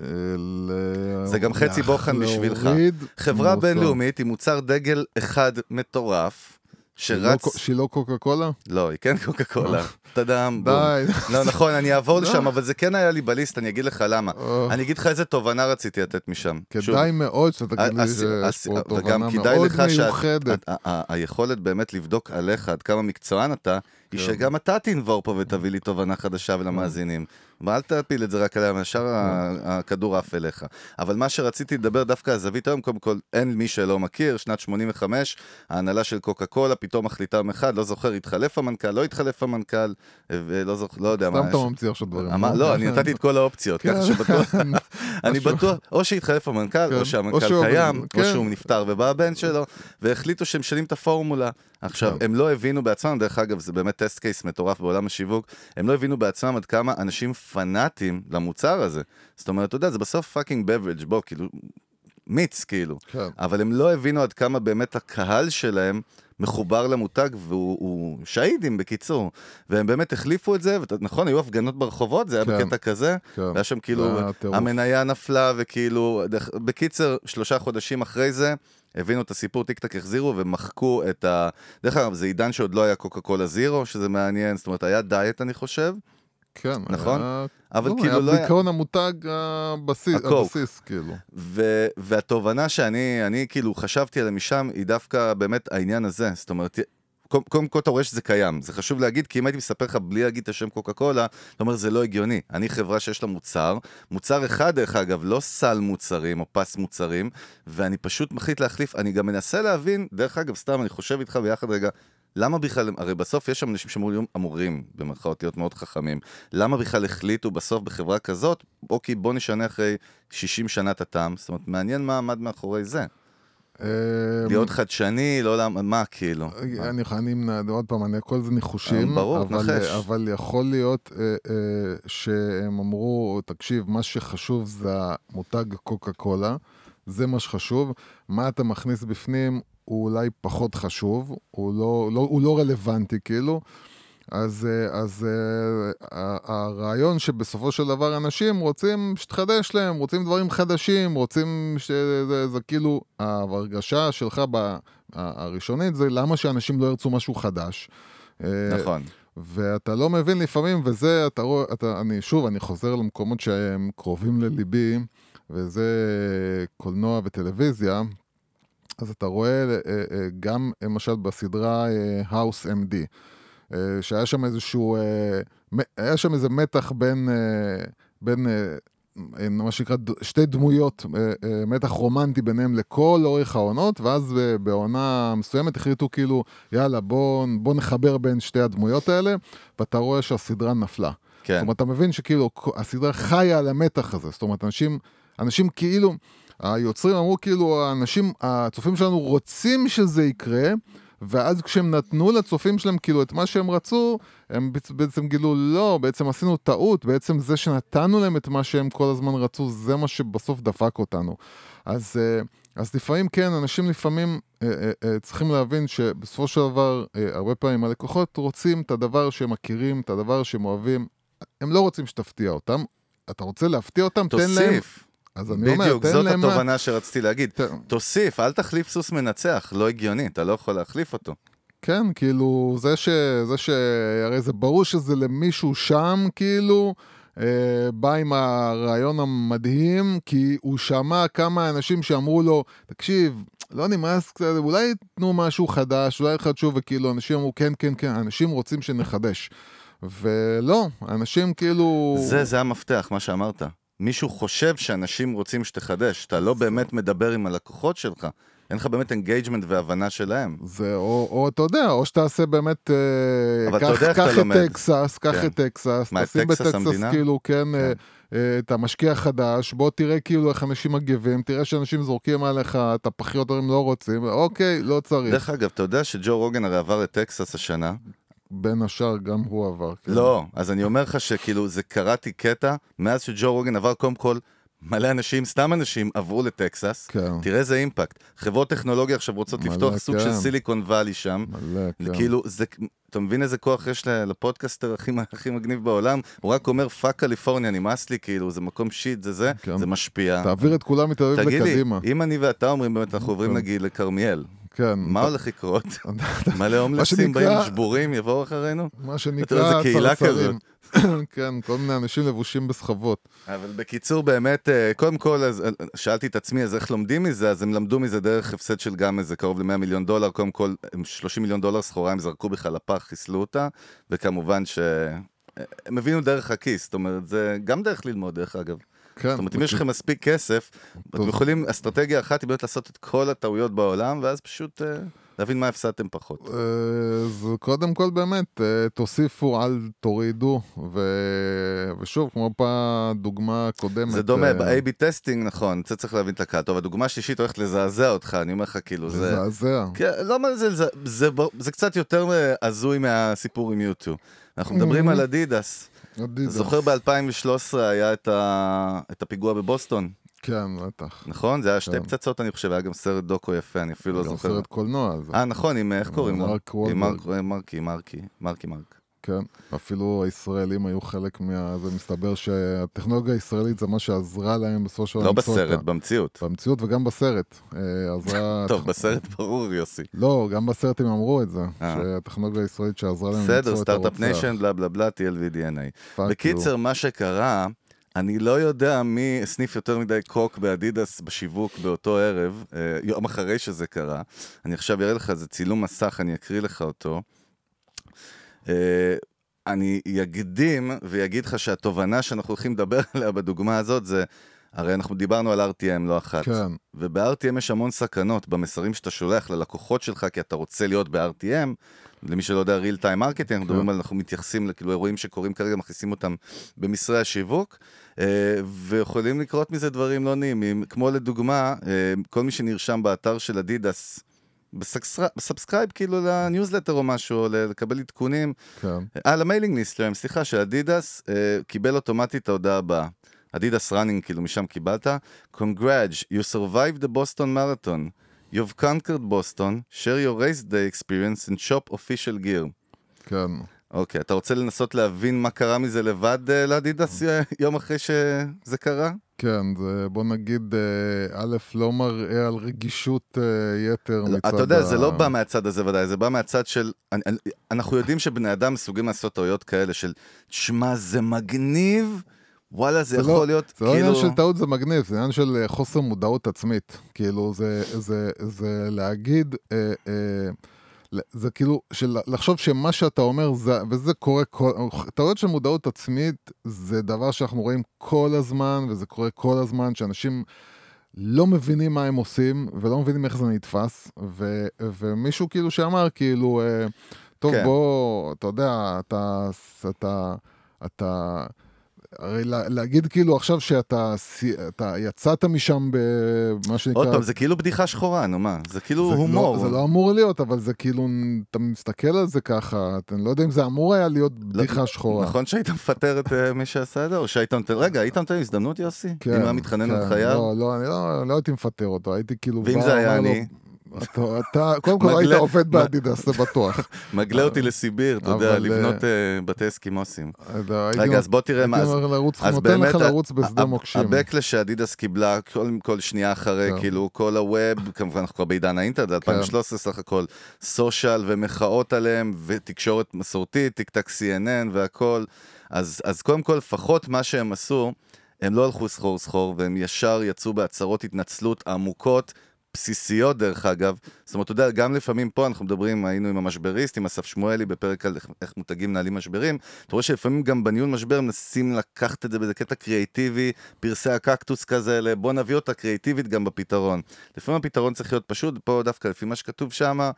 אה, ל- זה גם חצי בוחן בשבילך. חברה מוצר. בינלאומית עם מוצר דגל אחד מטורף, שרץ... קו- שהיא לא קוקה קולה? לא, היא כן קוקה קולה. טאדאם, בום. די. לא, נכון, אני אעבור לשם, אבל זה כן היה לי בליסט, אני אגיד לך למה. אה. אני אגיד לך איזה תובנה רציתי לתת משם. כדאי מאוד שאתה תגיד לי שיש פה תובנה מאוד מיוחדת. היכולת באמת לבדוק עליך עד כמה מקצוען אתה, היא כן. שגם אתה תנבור פה ותביא לי תובנה חדשה ולמאזינים. ואל תפיל את זה רק עליהם, ישר ה- כן. הכדור עף אליך. אבל מה שרציתי לדבר דווקא על זווית היום, קודם כל, אין מי שלא מכיר, שנת 85, ההנהלה של קוקה קולה פתאום מחליטה יום אחד, לא זוכר, התחלף המנכ"ל, לא התחלף המנכ"ל, ולא זוכר, לא יודע מה. סתם אתה יש- ממציא עכשיו דברים. אמר- לא, אני נתתי את כל האופציות, ככה שבטוח, אני. בטוח, או שהתחלף המנכ"ל, כן. או שהמנכ"ל קיים, או כן. שהוא נפטר ובא הבן שלו, והחליטו שהם משנים את הפורמולה. עכשיו, כן. הם לא הבינו בעצמם, דרך אגב, זה באמת טסט קייס מטורף בעולם השיווק, הם לא הבינו בעצמם עד כמה אנשים פנאטים למוצר הזה. זאת אומרת, אתה יודע, זה בסוף fucking beverage, בוא, כאילו, מיץ, כאילו. כן. אבל הם לא הבינו עד כמה באמת הקהל שלהם מחובר למותג, והוא הוא שהדהים בקיצור. והם באמת החליפו את זה, ונכון, היו הפגנות ברחובות, זה היה כן. בקטע כזה, כן. והיה שם כאילו. המניה נפלה, וכאילו, דרך- בקיצר, שלושה חודשים אחרי זה, הבינו את הסיפור, טיק טק החזירו ומחקו את ה... דרך אגב, זה עידן שעוד לא היה קוקה קולה זירו, שזה מעניין, זאת אומרת, היה דיאט, אני חושב, כן. נכון? היה- אבל לא, כאילו לא היה... בעיקרון המותג הבסיס, הקוק. הבסיס, כאילו. ו- והתובנה שאני אני כאילו חשבתי עליה משם היא דווקא באמת העניין הזה. זאת אומרת, קודם כל אתה רואה שזה קיים. זה חשוב להגיד, כי אם הייתי מספר לך בלי להגיד את השם קוקה קולה, אתה אומר זה לא הגיוני. אני חברה שיש לה מוצר, מוצר אחד דרך אגב, לא סל מוצרים או פס מוצרים, ואני פשוט מחליט להחליף. אני גם מנסה להבין, דרך אגב, סתם אני חושב איתך ביחד רגע, למה בכלל, הרי בסוף יש שם אנשים שאמורים, אמורים, במרכאות, להיות מאוד חכמים. למה בכלל החליטו בסוף בחברה כזאת, אוקיי, בוא נשנה אחרי 60 שנה את הטעם. זאת אומרת, מעניין מה עמד מאחורי זה. אה, להיות חדשני, לא למה, מה כאילו? אני, אני, אני, עוד פעם, אני, הכל זה ניחושים, אה, ברור, נחש. אבל יכול להיות אה, אה, שהם אמרו, תקשיב, מה שחשוב זה המותג קוקה קולה, זה מה שחשוב, מה אתה מכניס בפנים הוא אולי פחות חשוב, הוא לא, לא, הוא לא רלוונטי כאילו. אז, אה, אז אה, הרעיון שבסופו של דבר אנשים רוצים שתחדש להם, רוצים דברים חדשים, רוצים שזה זה כאילו, ההרגשה שלך ב, הראשונית זה למה שאנשים לא ירצו משהו חדש. אה, נכון. ואתה לא מבין לפעמים, וזה, אתה רואה, אתה, אני, שוב, אני חוזר למקומות שהם קרובים לליבי, וזה קולנוע וטלוויזיה, אז אתה רואה אה, אה, גם, למשל, בסדרה אה, House MD, אה, שהיה שם איזשהו, אה, היה שם איזה מתח בין, אה, בין אה, אה, מה שנקרא שתי דמויות, אה, אה, מתח רומנטי ביניהם לכל אורך העונות, ואז אה, בעונה מסוימת החליטו כאילו, יאללה, בוא, בוא נחבר בין שתי הדמויות האלה, ואתה רואה שהסדרה נפלה. כן. זאת אומרת, אתה מבין שכאילו הסדרה חיה על המתח הזה. זאת אומרת, אנשים, אנשים כאילו, היוצרים אמרו כאילו, האנשים, הצופים שלנו רוצים שזה יקרה, ואז כשהם נתנו לצופים שלהם כאילו את מה שהם רצו, הם בעצ- בעצם גילו, לא, בעצם עשינו טעות, בעצם זה שנתנו להם את מה שהם כל הזמן רצו, זה מה שבסוף דפק אותנו. אז, אה, אז לפעמים כן, אנשים לפעמים אה, אה, אה, צריכים להבין שבסופו של דבר, אה, הרבה פעמים הלקוחות רוצים את הדבר שהם מכירים, את הדבר שהם אוהבים, הם לא רוצים שתפתיע אותם. אתה רוצה להפתיע אותם, תן להם... אז אני אומר, בדיוק, תן זאת להם... מה- התובנה שרציתי להגיד. ת- תוסיף, אל תחליף סוס מנצח, לא הגיוני, אתה לא יכול להחליף אותו. כן, כאילו, זה ש... זה ש... הרי זה ברור שזה למישהו שם, כאילו, אה, בא עם הרעיון המדהים, כי הוא שמע כמה אנשים שאמרו לו, תקשיב, לא נמאס קצת, אולי תנו משהו חדש, אולי יחדשו, וכאילו, אנשים אמרו, כן, כן, כן, אנשים רוצים שנחדש. ולא, אנשים כאילו... זה, זה המפתח, מה שאמרת. מישהו חושב שאנשים רוצים שתחדש, אתה לא באמת מדבר עם הלקוחות שלך. אין לך באמת engagement והבנה שלהם. זה או, או אתה יודע, או שתעשה באמת, אה, אבל אתה קח, יודע איך אתה את לומד. טקסס, קח כן. את טקסס, מה, תשים טקסס בטקסס המדינה? כאילו, כן, אה, אה, את המשקיע החדש, בוא תראה כאילו איך אנשים מגיבים, תראה שאנשים זורקים עליך, את הפחיות הם לא רוצים, אוקיי, לא צריך. דרך אגב, אתה יודע שג'ו רוגן הרי עבר לטקסס השנה? בין השאר גם הוא עבר. כן. לא, אז אני אומר לך שכאילו, זה קראתי קטע, מאז שג'ו רוגן עבר, קודם כל, מלא אנשים, סתם אנשים, עברו לטקסס. כן, תראה איזה impact. חברות טכנולוגיה עכשיו רוצות מלא, לפתוח סוג כן. של סיליקון וואלי שם. מלא, כן. כאילו, זה, אתה מבין איזה כוח יש לפודקאסטר הכי, הכי מגניב בעולם? הוא רק אומר, fuck קליפורניה, נמאס לי, כאילו, זה מקום shit, זה זה, כן. זה משפיע. תעביר את כולם מתל אביב תגיד לי, לקדימה. אם אני ואתה אומרים באמת, אנחנו עוברים כן. נגיד לכרמיאל, כן. מה הולך לקרות? מלא הומלסים באים שבורים, יבואו אחרינו? מה שנקרא צרצרים. כן, כל מיני אנשים לבושים בסחבות. אבל בקיצור, באמת, אה, קודם כל, אז, אה, שאלתי את עצמי, אז איך לומדים מזה? אז הם למדו מזה דרך הפסד של גם איזה קרוב ל-100 מיליון דולר. קודם כל, הם 30 מיליון דולר סחורה, הם זרקו בכלל לפח, חיסלו אותה, וכמובן ש... אה, הם הבינו דרך הכיס, זאת אומרת, זה גם דרך ללמוד, דרך אגב. כן. זאת אומרת, אם יש לכם מספיק כסף, אתם יכולים, אסטרטגיה אחת היא באמת לעשות את כל הטעויות בעולם, ואז פשוט אה, להבין מה הפסדתם פחות. אה, אז קודם כל באמת, אה, תוסיפו, אל תורידו, ו... ושוב, כמו בדוגמה הקודמת. זה דומה, ב-AB טסטינג, נכון, זה צריך להבין את הקהל. טוב, הדוגמה השלישית הולכת לזעזע אותך, אני אומר לך, כאילו, זה. מזעזע. כן, לא מה זה, זה, זה, ב- זה קצת יותר הזוי מהסיפור עם יוטיוב. אנחנו מדברים. על אדידס. אדידס. זוכר ב-2013 היה את, ה... את הפיגוע בבוסטון, כן, בטח. נכון? זה היה שתי כן. פצצות, אני חושב, היה גם סרט דוקו יפה, אני אפילו לא גם זוכר. סרט קולנוע. אה, נכון, עם, איך קוראים לו? מרק וולברג. מרק, מרקי, מרקי, מרקי מרק. כן, אפילו הישראלים היו חלק מה... זה מסתבר שהטכנולוגיה הישראלית זה מה שעזרה להם בסופו של דבר לא בסרט. במציאות. במציאות וגם בסרט. אה, עזרה... טוב, בסרט ברור, יוסי. לא, גם בסרט הם אמרו את זה, אה. שהטכנולוגיה הישראלית שעזרה להם למצוא בסדר, את סטארט-אפ הרוצח. nation, בלה בלה בלה, TLV-DNA. Fuck בקיצר, מה שקרה, אני לא יודע מי הסניף יותר מדי קוק באדידס בשיווק באותו ערב, אה, יום אחרי שזה קרה. אני עכשיו אראה לך איזה צילום מסך, אני אקריא לך אותו. אה, אני אקדים ויגיד לך שהתובנה שאנחנו הולכים לדבר עליה בדוגמה הזאת זה, הרי אנחנו דיברנו על RTM לא אחת. כן, וב-RTM יש המון סכנות במסרים שאתה שולח ללקוחות שלך, כי אתה רוצה להיות ב-RTM. למי שלא יודע, real time marketing, אנחנו מדברים על, אנחנו מתייחסים לכאילו אירועים שקורים כרגע, מכניסים אותם במסרי השיווק, אה, ויכולים לקרות מזה דברים לא נעימים. כמו לדוגמה, אה, כל מי שנרשם באתר של אדידס, ב subscribe כאילו לניוזלטר או משהו, לקבל עדכונים, כן. אה, ל mailing list שלהם, סליחה, שאדידס אה, קיבל אוטומטית את ההודעה הבאה. אדידס running, כאילו משם קיבלת. Congrats, you survived the Boston Marathon. You've conquered Boston, share your race day experience and shop official gear. כן. אוקיי, אתה רוצה לנסות להבין מה קרה מזה לבד אה, לאדידס אה, יום אחרי שזה קרה? כן, זה בוא נגיד, אה, א', לא מראה על רגישות אה, יתר מצד ה... אתה יודע, זה לא בא מהצד הזה ודאי, זה בא מהצד של... אנחנו יודעים שבני אדם מסוגלים לעשות טעויות כאלה של, תשמע, זה מגניב, וואלה, זה זה יכול לא- להיות זה לא כאילו... עניין של טעות, זה מגניב, זה עניין של אה, חוסר מודעות עצמית. כאילו, זה, זה, זה להגיד, אה, אה, זה כאילו, של לחשוב שמה שאתה אומר, זה, וזה קורה, טעויות של מודעות עצמית, זה דבר שאנחנו רואים כל הזמן, וזה קורה כל הזמן, שאנשים לא מבינים מה הם עושים, ולא מבינים איך זה נתפס, ו, ומישהו כאילו שאמר, כאילו, אה, טוב. כן. בוא, אתה יודע, אתה, אתה, אתה, הרי לה, להגיד כאילו עכשיו שאתה אתה יצאת משם במה שנקרא... עוד פעם, זה כאילו בדיחה שחורה, נו מה, זה כאילו זה הומור. לא, זה לא אמור להיות, אבל זה כאילו, אתה מסתכל על זה ככה, אתה לא יודע אם זה אמור היה להיות בדיחה שחורה. נכון שהיית מפטר את אה, מי שעשה את זה, או שהיית נותן... רגע, היית נותן הזדמנות, יוסי? אם הוא היה מתחנן על כן, חייו? לא, לא, אני לא, לא הייתי מפטר אותו, הייתי כאילו... ואם בא, זה היה אומר לו, אני? אתה, קודם כל היית עובד באדידס, זה בטוח. מגלה אותי לסיביר, אתה יודע, אבל, לבנות אה, בתי אסקימוסים. רגע, אז בוא תראה מה... הייתי אז- באמת, ה- לרוץ בשדה ה- מוקשים. הבקלש שאדידס קיבלה כל, שנייה אחרי, כן. כאילו כל הווב, כמובן אנחנו כבר בעידן האינטרנט, זה 2013 סך הכל, סושיאל ומחאות עליהם, ותקשורת מסורתית, טיק טק CNN והכל. אז קודם כל, לפחות מה שהם עשו, הם לא הלכו סחור סחור, והם ישר יצאו בהצהרות התנצלות עמוקות. בסיסיות דרך אגב, זאת אומרת, אתה יודע, גם לפעמים פה אנחנו מדברים, היינו עם המשבריסט, עם אסף שמואלי, בפרק על איך, מותגים מנהלים משברים, אתה רואה שלפעמים גם בניהול משבר מנסים לקחת את זה באיזה קטע קריאיטיבי, פרסי הקקטוס כזה, בוא נביא אותה קריאיטיבית גם בפתרון. לפעמים הפתרון צריך להיות פשוט, פה דווקא לפי מה שכתוב שם,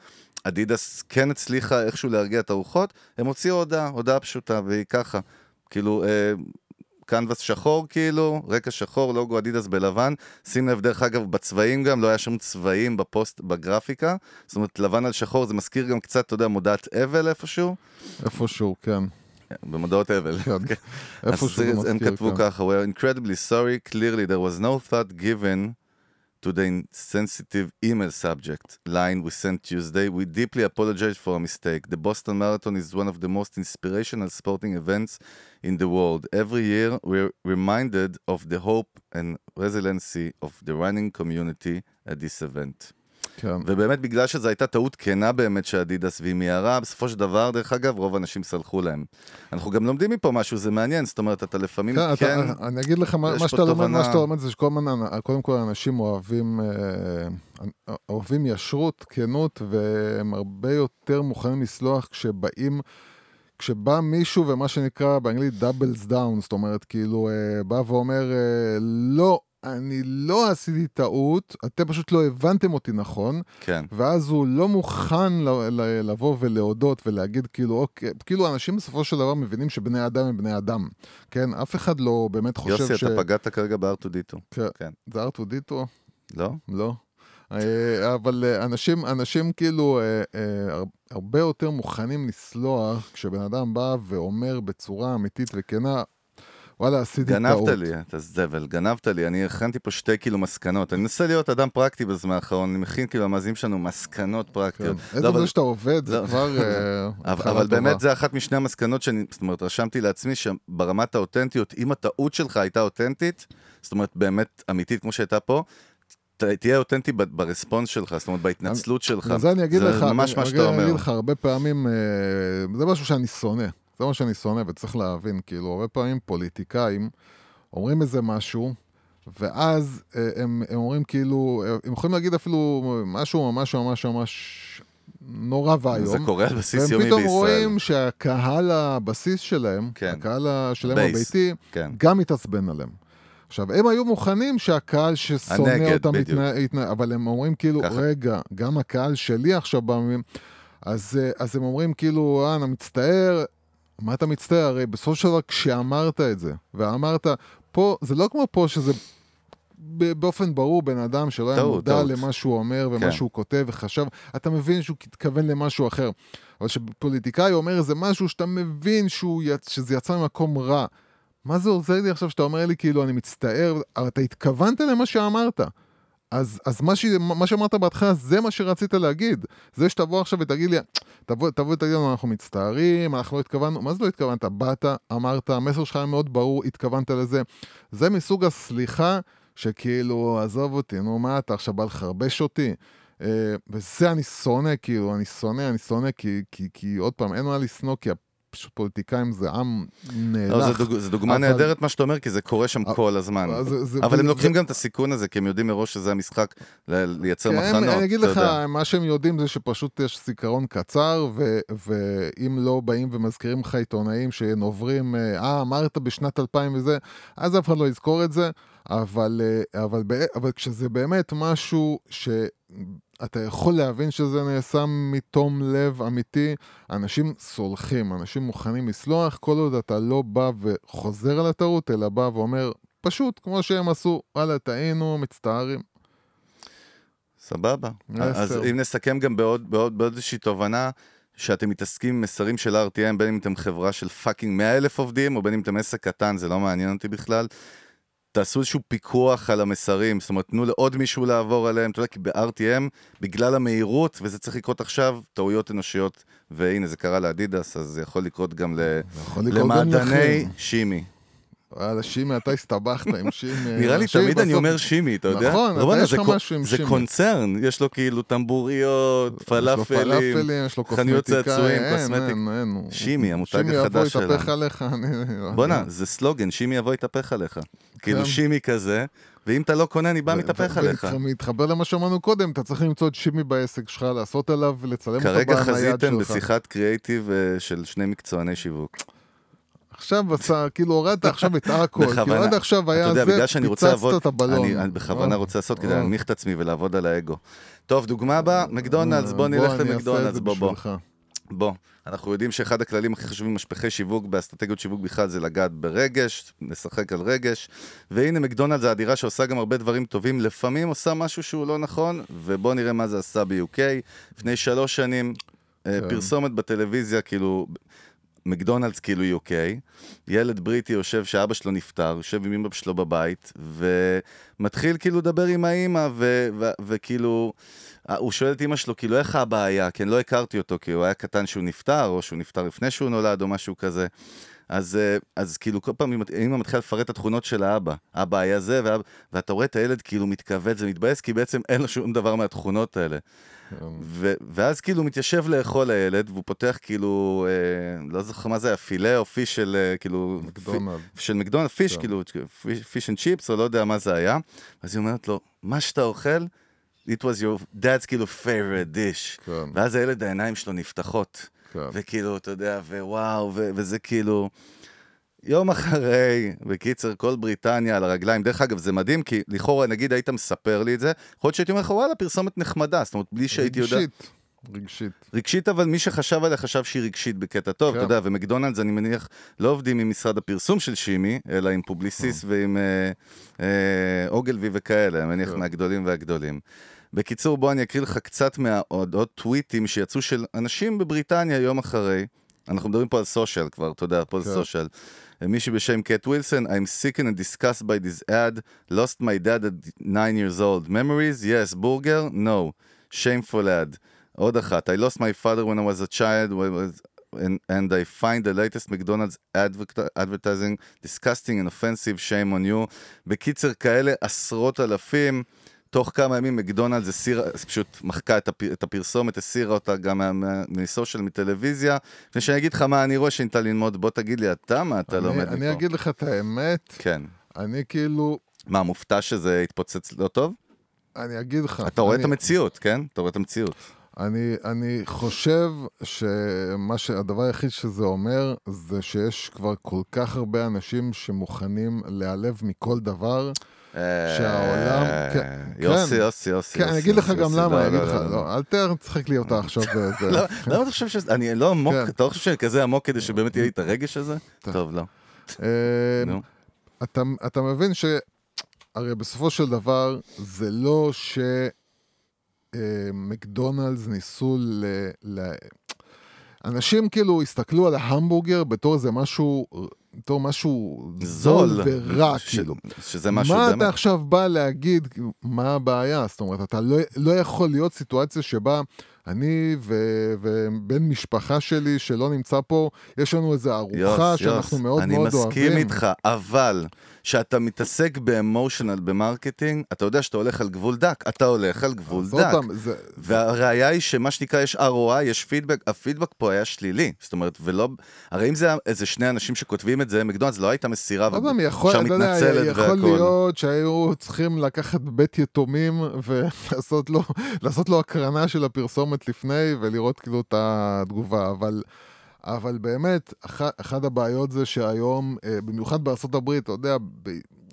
אדידס כן הצליחה איכשהו להרגיע את הרוחות, הם הוציאו הודעה, הודעה פשוטה, והיא ככה, כאילו, אה, קנבס שחור כאילו, רקע שחור, לוגו אדידס בלבן. שים לב, דרך אגב, בצבעים גם, לא היה שום צבעים בפוסט, בגרפיקה. זאת אומרת, לבן על שחור, זה מזכיר גם קצת, אתה יודע, מודעת אבל איפשהו. איפשהו, כן. במודעות אבל. כן. אז איפשהו זה זה- הם מזכיר, כתבו כן. ככה, We are incredibly sorry, clearly there was no thought given to the insensitive email subject line we sent Tuesday. We deeply apologize for our mistake. The Boston Marathon is one of the most inspirational sporting events in the world. Every year we're reminded of the hope and resiliency of the running community at this event. כן. ובאמת בגלל שזו הייתה טעות כנה באמת שאדידס והיא מיהרה, בסופו של דבר, דרך אגב, רוב האנשים סלחו להם. אנחנו גם לומדים מפה משהו, זה מעניין, זאת אומרת, אתה לפעמים כן, כן... אתה, אני אגיד לך, מה מה שאתה לומד. מה שאתה לומד זה שכל הזמן, קודם כל אנשים אוהבים, אה, אוהבים ישרות, כנות, והם הרבה יותר מוכנים לסלוח כשבאים, כשבא מישהו ומה שנקרא באנגלית doubles down, זאת אומרת, כאילו, אה, בא ואומר, אה, לא, אני לא עשיתי טעות, אתם פשוט לא הבנתם אותי נכון, כן. ואז הוא לא מוכן לבוא ולהודות ולהגיד כאילו, אוקיי, כאילו אנשים בסופו של דבר מבינים שבני אדם הם בני אדם, כן? אף אחד לא באמת חושב יוסי, ש... אתה פגעת כרגע בארטודיטו. כן. כן. זה ארטודיטו? לא? לא. אה, אבל אה, אנשים, אנשים כאילו אה, הר- הרבה יותר מוכנים לסלוח כשבן אדם בא ואומר בצורה אמיתית וכנה, וואלה, עשיתי טעות. גנבת לי את הזבל, גנבת לי, אני הכנתי פה שתי כאילו מסקנות. אני מנסה להיות אדם פרקטי בזמן האחרון, אני מכין כאילו למאזינים שלנו מסקנות כן. פרקטיות. עצם לא, אבל- זה שאתה עובד, זה לא. כבר אה, אבל, אבל. באמת זה אחת משני המסקנות שאני, זאת אומרת, רשמתי לעצמי שברמת האותנטיות, אם הטעות שלך הייתה אותנטית, זאת אומרת, באמת אמיתית כמו שהייתה פה, תהיה אותנטי ברספונס שלך, זאת אומרת, בהתנצלות שלך. זה אני אגיד לך, זה ממש אני- מה שאתה אני אומר. אגיד לך, הרבה פעמים, אה, זה משהו שאני שונא. זה מה שאני שונא, וצריך להבין, כאילו, הרבה פעמים פוליטיקאים אומרים איזה משהו, ואז אה, הם, הם אומרים כאילו, אה, הם יכולים להגיד אפילו משהו ממש ממש ממש נורא ואיום. זה קורה על בסיס והם יומי פתאום בישראל. רואים שהקהל הבסיס שלהם, כן. הקהל שלהם בייס. הביתי, כן. גם מתעצבן עליהם. עכשיו, הם היו מוכנים שהקהל ששונא הנגד, אותם בדיוק. יתנה, אבל הם אומרים כאילו, ככה. רגע, גם הקהל שלי עכשיו בא... אז, אה, אז הם אומרים כאילו, אני מצטער, מה אתה מצטער? הרי בסופו של דבר כשאמרת את זה, ואמרת, פה, זה לא כמו פה שזה באופן ברור בן אדם שלא היה מודע טעות. למה שהוא אומר ומה כן. שהוא כותב וחשב, אתה מבין שהוא התכוון למשהו אחר. אבל כשפוליטיקאי אומר איזה משהו שאתה מבין שהוא, שזה יצא ממקום רע, מה זה עוזר לי עכשיו שאתה אומר לי כאילו אני מצטער, אבל אתה התכוונת למה שאמרת. אז, אז מה, ש, מה שאמרת בהתחלה זה מה שרצית להגיד. זה שתבוא עכשיו ותגיד לי, תבוא, תבוא ותגיד לנו אנחנו מצטערים, אנחנו לא התכוונו, מה זה לא התכוונת? באת, אמרת, המסר שלך היה מאוד ברור, התכוונת לזה. זה מסוג הסליחה שכאילו, עזוב אותי, נו מה אתה עכשיו בא לחרבש אותי? Uh, וזה אני שונא, כאילו, אני שונא, אני שונא, כי, כי, כי עוד פעם, אין מה לשנוא, כי פשוט פוליטיקאים זה עם נאלח. לא, זה, דוג, זה דוגמה אבל- נהדרת מה שאתה אומר, כי זה קורה שם אבל- כל הזמן. זה- זה- אבל הם זה- לוקחים זה- גם את הסיכון הזה, כי הם יודעים מראש שזה המשחק ל- לייצר כן, מחנות. אני אגיד לך, יודע. מה שהם יודעים זה שפשוט יש זיכרון קצר, ו- ואם לא באים ומזכירים לך עיתונאים שנוברים, אה, אמרת בשנת 2000 וזה, אז אף אחד לא יזכור את זה, אבל, אה, אבל, אבל כשזה באמת משהו שאתה יכול להבין שזה נעשה מתום לב אמיתי, אנשים סולחים, אנשים מוכנים לסלוח, כל עוד אתה לא בא וחוזר על הטעות, אלא בא ואומר, פשוט, כמו שהם עשו, וואלה, טעינו, מצטערים. סבבה. אז אם נסכם גם בעוד, בעוד, בעוד איזושהי תובנה, שאתם מתעסקים עם מסרים של RTM, בין אם אתם חברה של fucking 100 אלף עובדים, או בין אם אתם עסק קטן, זה לא מעניין אותי בכלל. תעשו איזשהו פיקוח על המסרים, זאת אומרת, תנו לעוד מישהו לעבור עליהם, אתה יודע, כי ב-RTM, בגלל המהירות, וזה צריך לקרות עכשיו, טעויות אנושיות, והנה, זה קרה לאדידס, אז זה יכול לקרות גם ל... יכול לקרות גם למעדני לכם. שימי. וואלה, שימי, אתה הסתבכת עם שימי. נראה לי תמיד אני אומר שימי, אתה יודע? נכון, יש זה לך משהו עם זה שימי. קונצרן, יש לו כאילו טמבוריות, פלאפלים, פלאפלים, יש לו חנויות צעצועים, קוסמטיק. שימי, המותג שימי יבוא, החדש יתהפך. עליך. בואנה, זה סלוגן, שימי יבוא יתהפך עליך. כאילו שימי כזה, ואם אתה לא קונה, אני בא מתהפך עליך. ומתחבר למה שאמרנו קודם, אתה צריך למצוא את שימי בעסק שלך, לעשות עליו ולצלם אותו כרגע בנייד חזיתם שלך. בשיחת קריאייטיב אה, של שני מקצועני שיווק. עכשיו עשה, כאילו הורדת עכשיו את הכל, כאילו. עד עכשיו היה זה, פיצצת את הבלון. אני בכוונה או, רוצה לעשות כדי או. להנמיך את עצמי ולעבוד על האגו. טוב, דוגמה הבאה, מקדונלדס, בוא נלך למקדונלדס, בוא בוא. בוא, אנחנו יודעים שאחד הכללים הכי חשובים במשפחי שיווק, באסטרטגיות שיווק בכלל, זה לגעת ברגש, לשחק על רגש. והנה מקדונלדס זה אדירה שעושה גם הרבה דברים טובים, לפעמים עושה משהו שהוא לא נכון, ובוא נראה מה זה עשה ב-UK. לפני שלוש שנים, אה, כן. פרסומת בטלוויזיה, כאילו, מקדונלדס כאילו UK, ילד בריטי יושב שאבא שלו נפטר, יושב עם אמא שלו בבית, ומתחיל כאילו לדבר עם האימא, ו- ו- וכאילו, הוא שואל את אמא שלו, כאילו, איך אבא היה? כי אני לא הכרתי אותו, כי הוא היה קטן שהוא נפטר, או שהוא נפטר לפני שהוא נולד, או משהו כזה. אז, אה, אז כאילו כל פעם אמא מתחילה לפרט את התכונות של האבא. אבא היה זה, ואתה רואה את הילד כאילו מתכווץ ומתבאס, כי בעצם אין לו שום דבר מהתכונות האלה. ו- ואז כאילו מתיישב לאכול הילד, והוא פותח כאילו, אה, לא זוכר מה זה היה, Filet-O-Fish של אה, כאילו... מקדונלד. פי- של מקדונלד, fish כן. כאילו, fish and chips, או לא יודע מה זה היה. אז היא אומרת לו, מה שאתה אוכל, it was your dad's כאילו favorite dish. כן. ואז הילד, העיניים שלו נפתחות. כן. וכאילו, אתה יודע, ווואו, ו- וזה כאילו... יום אחרי, בקיצר, כל בריטניה על הרגליים. דרך אגב, זה מדהים, כי לכאורה, נגיד, היית מספר לי את זה, יכול להיות שהייתי אומר לך, וואלה, פרסומת נחמדה, זאת אומרת, בלי שהייתי יודע... רגשית, רגשית. רגשית, אבל מי שחשב עליה חשב שהיא רגשית בקטע טוב, כן. אתה יודע, ומקדונלדס, אני מניח, לא עובדים עם משרד הפרסום של שימי, אלא עם פובליסיס ועם אה, אה, אוגלווי וכאלה, אני מניח כן. מהגדולים והגדולים. בקיצור, בוא אני אקריא לך קצת מהעוד טוויטים שיצאו של אנשים בבריטניה יום אחרי. אנחנו מדברים פה על סושיאל כבר, אתה יודע, פה זה כן. סושיאל. מישהי בשם קט ווילסון, I'm sick and disgusted by this ad, lost my dad at 9 years old. Memories? Yes. Burger? No. Shameful ad. עוד אחת, I lost my father when I was a child, was- and, and I find the latest McDonald's adver- advertising disgusting and offensive, shame on you. בקיצר, כאלה עשרות אלפים. תוך כמה ימים מקדונלדס הסירה, פשוט מחקה את, הפ, את הפרסומת, הסירה אותה גם מסושיאל, מטלוויזיה. לפני שאני אגיד לך מה אני רואה שניתן ללמוד, בוא תגיד לי אתה מה אתה אני- לומד מפה. אני אגיד לך את האמת, כן. אני כאילו, מה, מופתע שזה התפוצץ לא טוב? אני אגיד לך. אתה רואה אני- את המציאות, כן? אתה רואה את המציאות. אני, אני חושב שמה שהדבר היחיד שזה אומר, זה שיש כבר כל כך הרבה אנשים שמוכנים להיעלב מכל דבר. שהעולם- אה, כן, יוסי, כן. יוסי, יוסי. כן, אני אגיד לך גם יוסי, למה, לא, אני אגיד לא, לך, לא, לא, אל תצחק לי אותה עכשיו. לא, למה אתה חושב שזה... אני לא עמוק, כן. אתה לא חושב שאני כזה עמוק כדי שבאמת יהיה לי את הרגש הזה? טוב. לא. אה. אתה, מבין ש... הרי בסופו של דבר, זה לא שמקדונלדס ניסו ל... ל... אנשים כאילו הסתכלו על ההמבורגר בתור איזה משהו, בתור משהו זול. ורע, ש- כאילו. שזה משהו מה באמת... אתה עכשיו בא להגיד, מה הבעיה? זאת אומרת, אתה לא, לא יכול להיות סיטואציה שבה אני ו- ובן משפחה שלי שלא נמצא פה, יש לנו איזו ארוחה שאנחנו מאוד מאוד אני אוהבים. מסכים איתך, אבל כשאתה מתעסק ב emotional ב marketing, אתה יודע שאתה הולך על גבול דק, אתה הולך על גבול דק. פעם, זה, והראיה היא שמה שנקרא יש ROI, יש feedback, ה feedback פה היה שלילי. זאת אומרת, ולא... הרי אם זה איזה שני אנשים שכותבים את זה, מקדונלדס לא הייתה מסירה, יכול, אתה יודע, מתנצלת יכול והכל. להיות שהיו צריכים לקחת בית יתומים ולעשות לו, לו הקרנה של הפרסומת לפני ולראות כאילו את התגובה, אבל... אבל באמת, אחת, אחת הבעיות זה שהיום, אה, במיוחד בארצות הברית, אתה יודע, ב,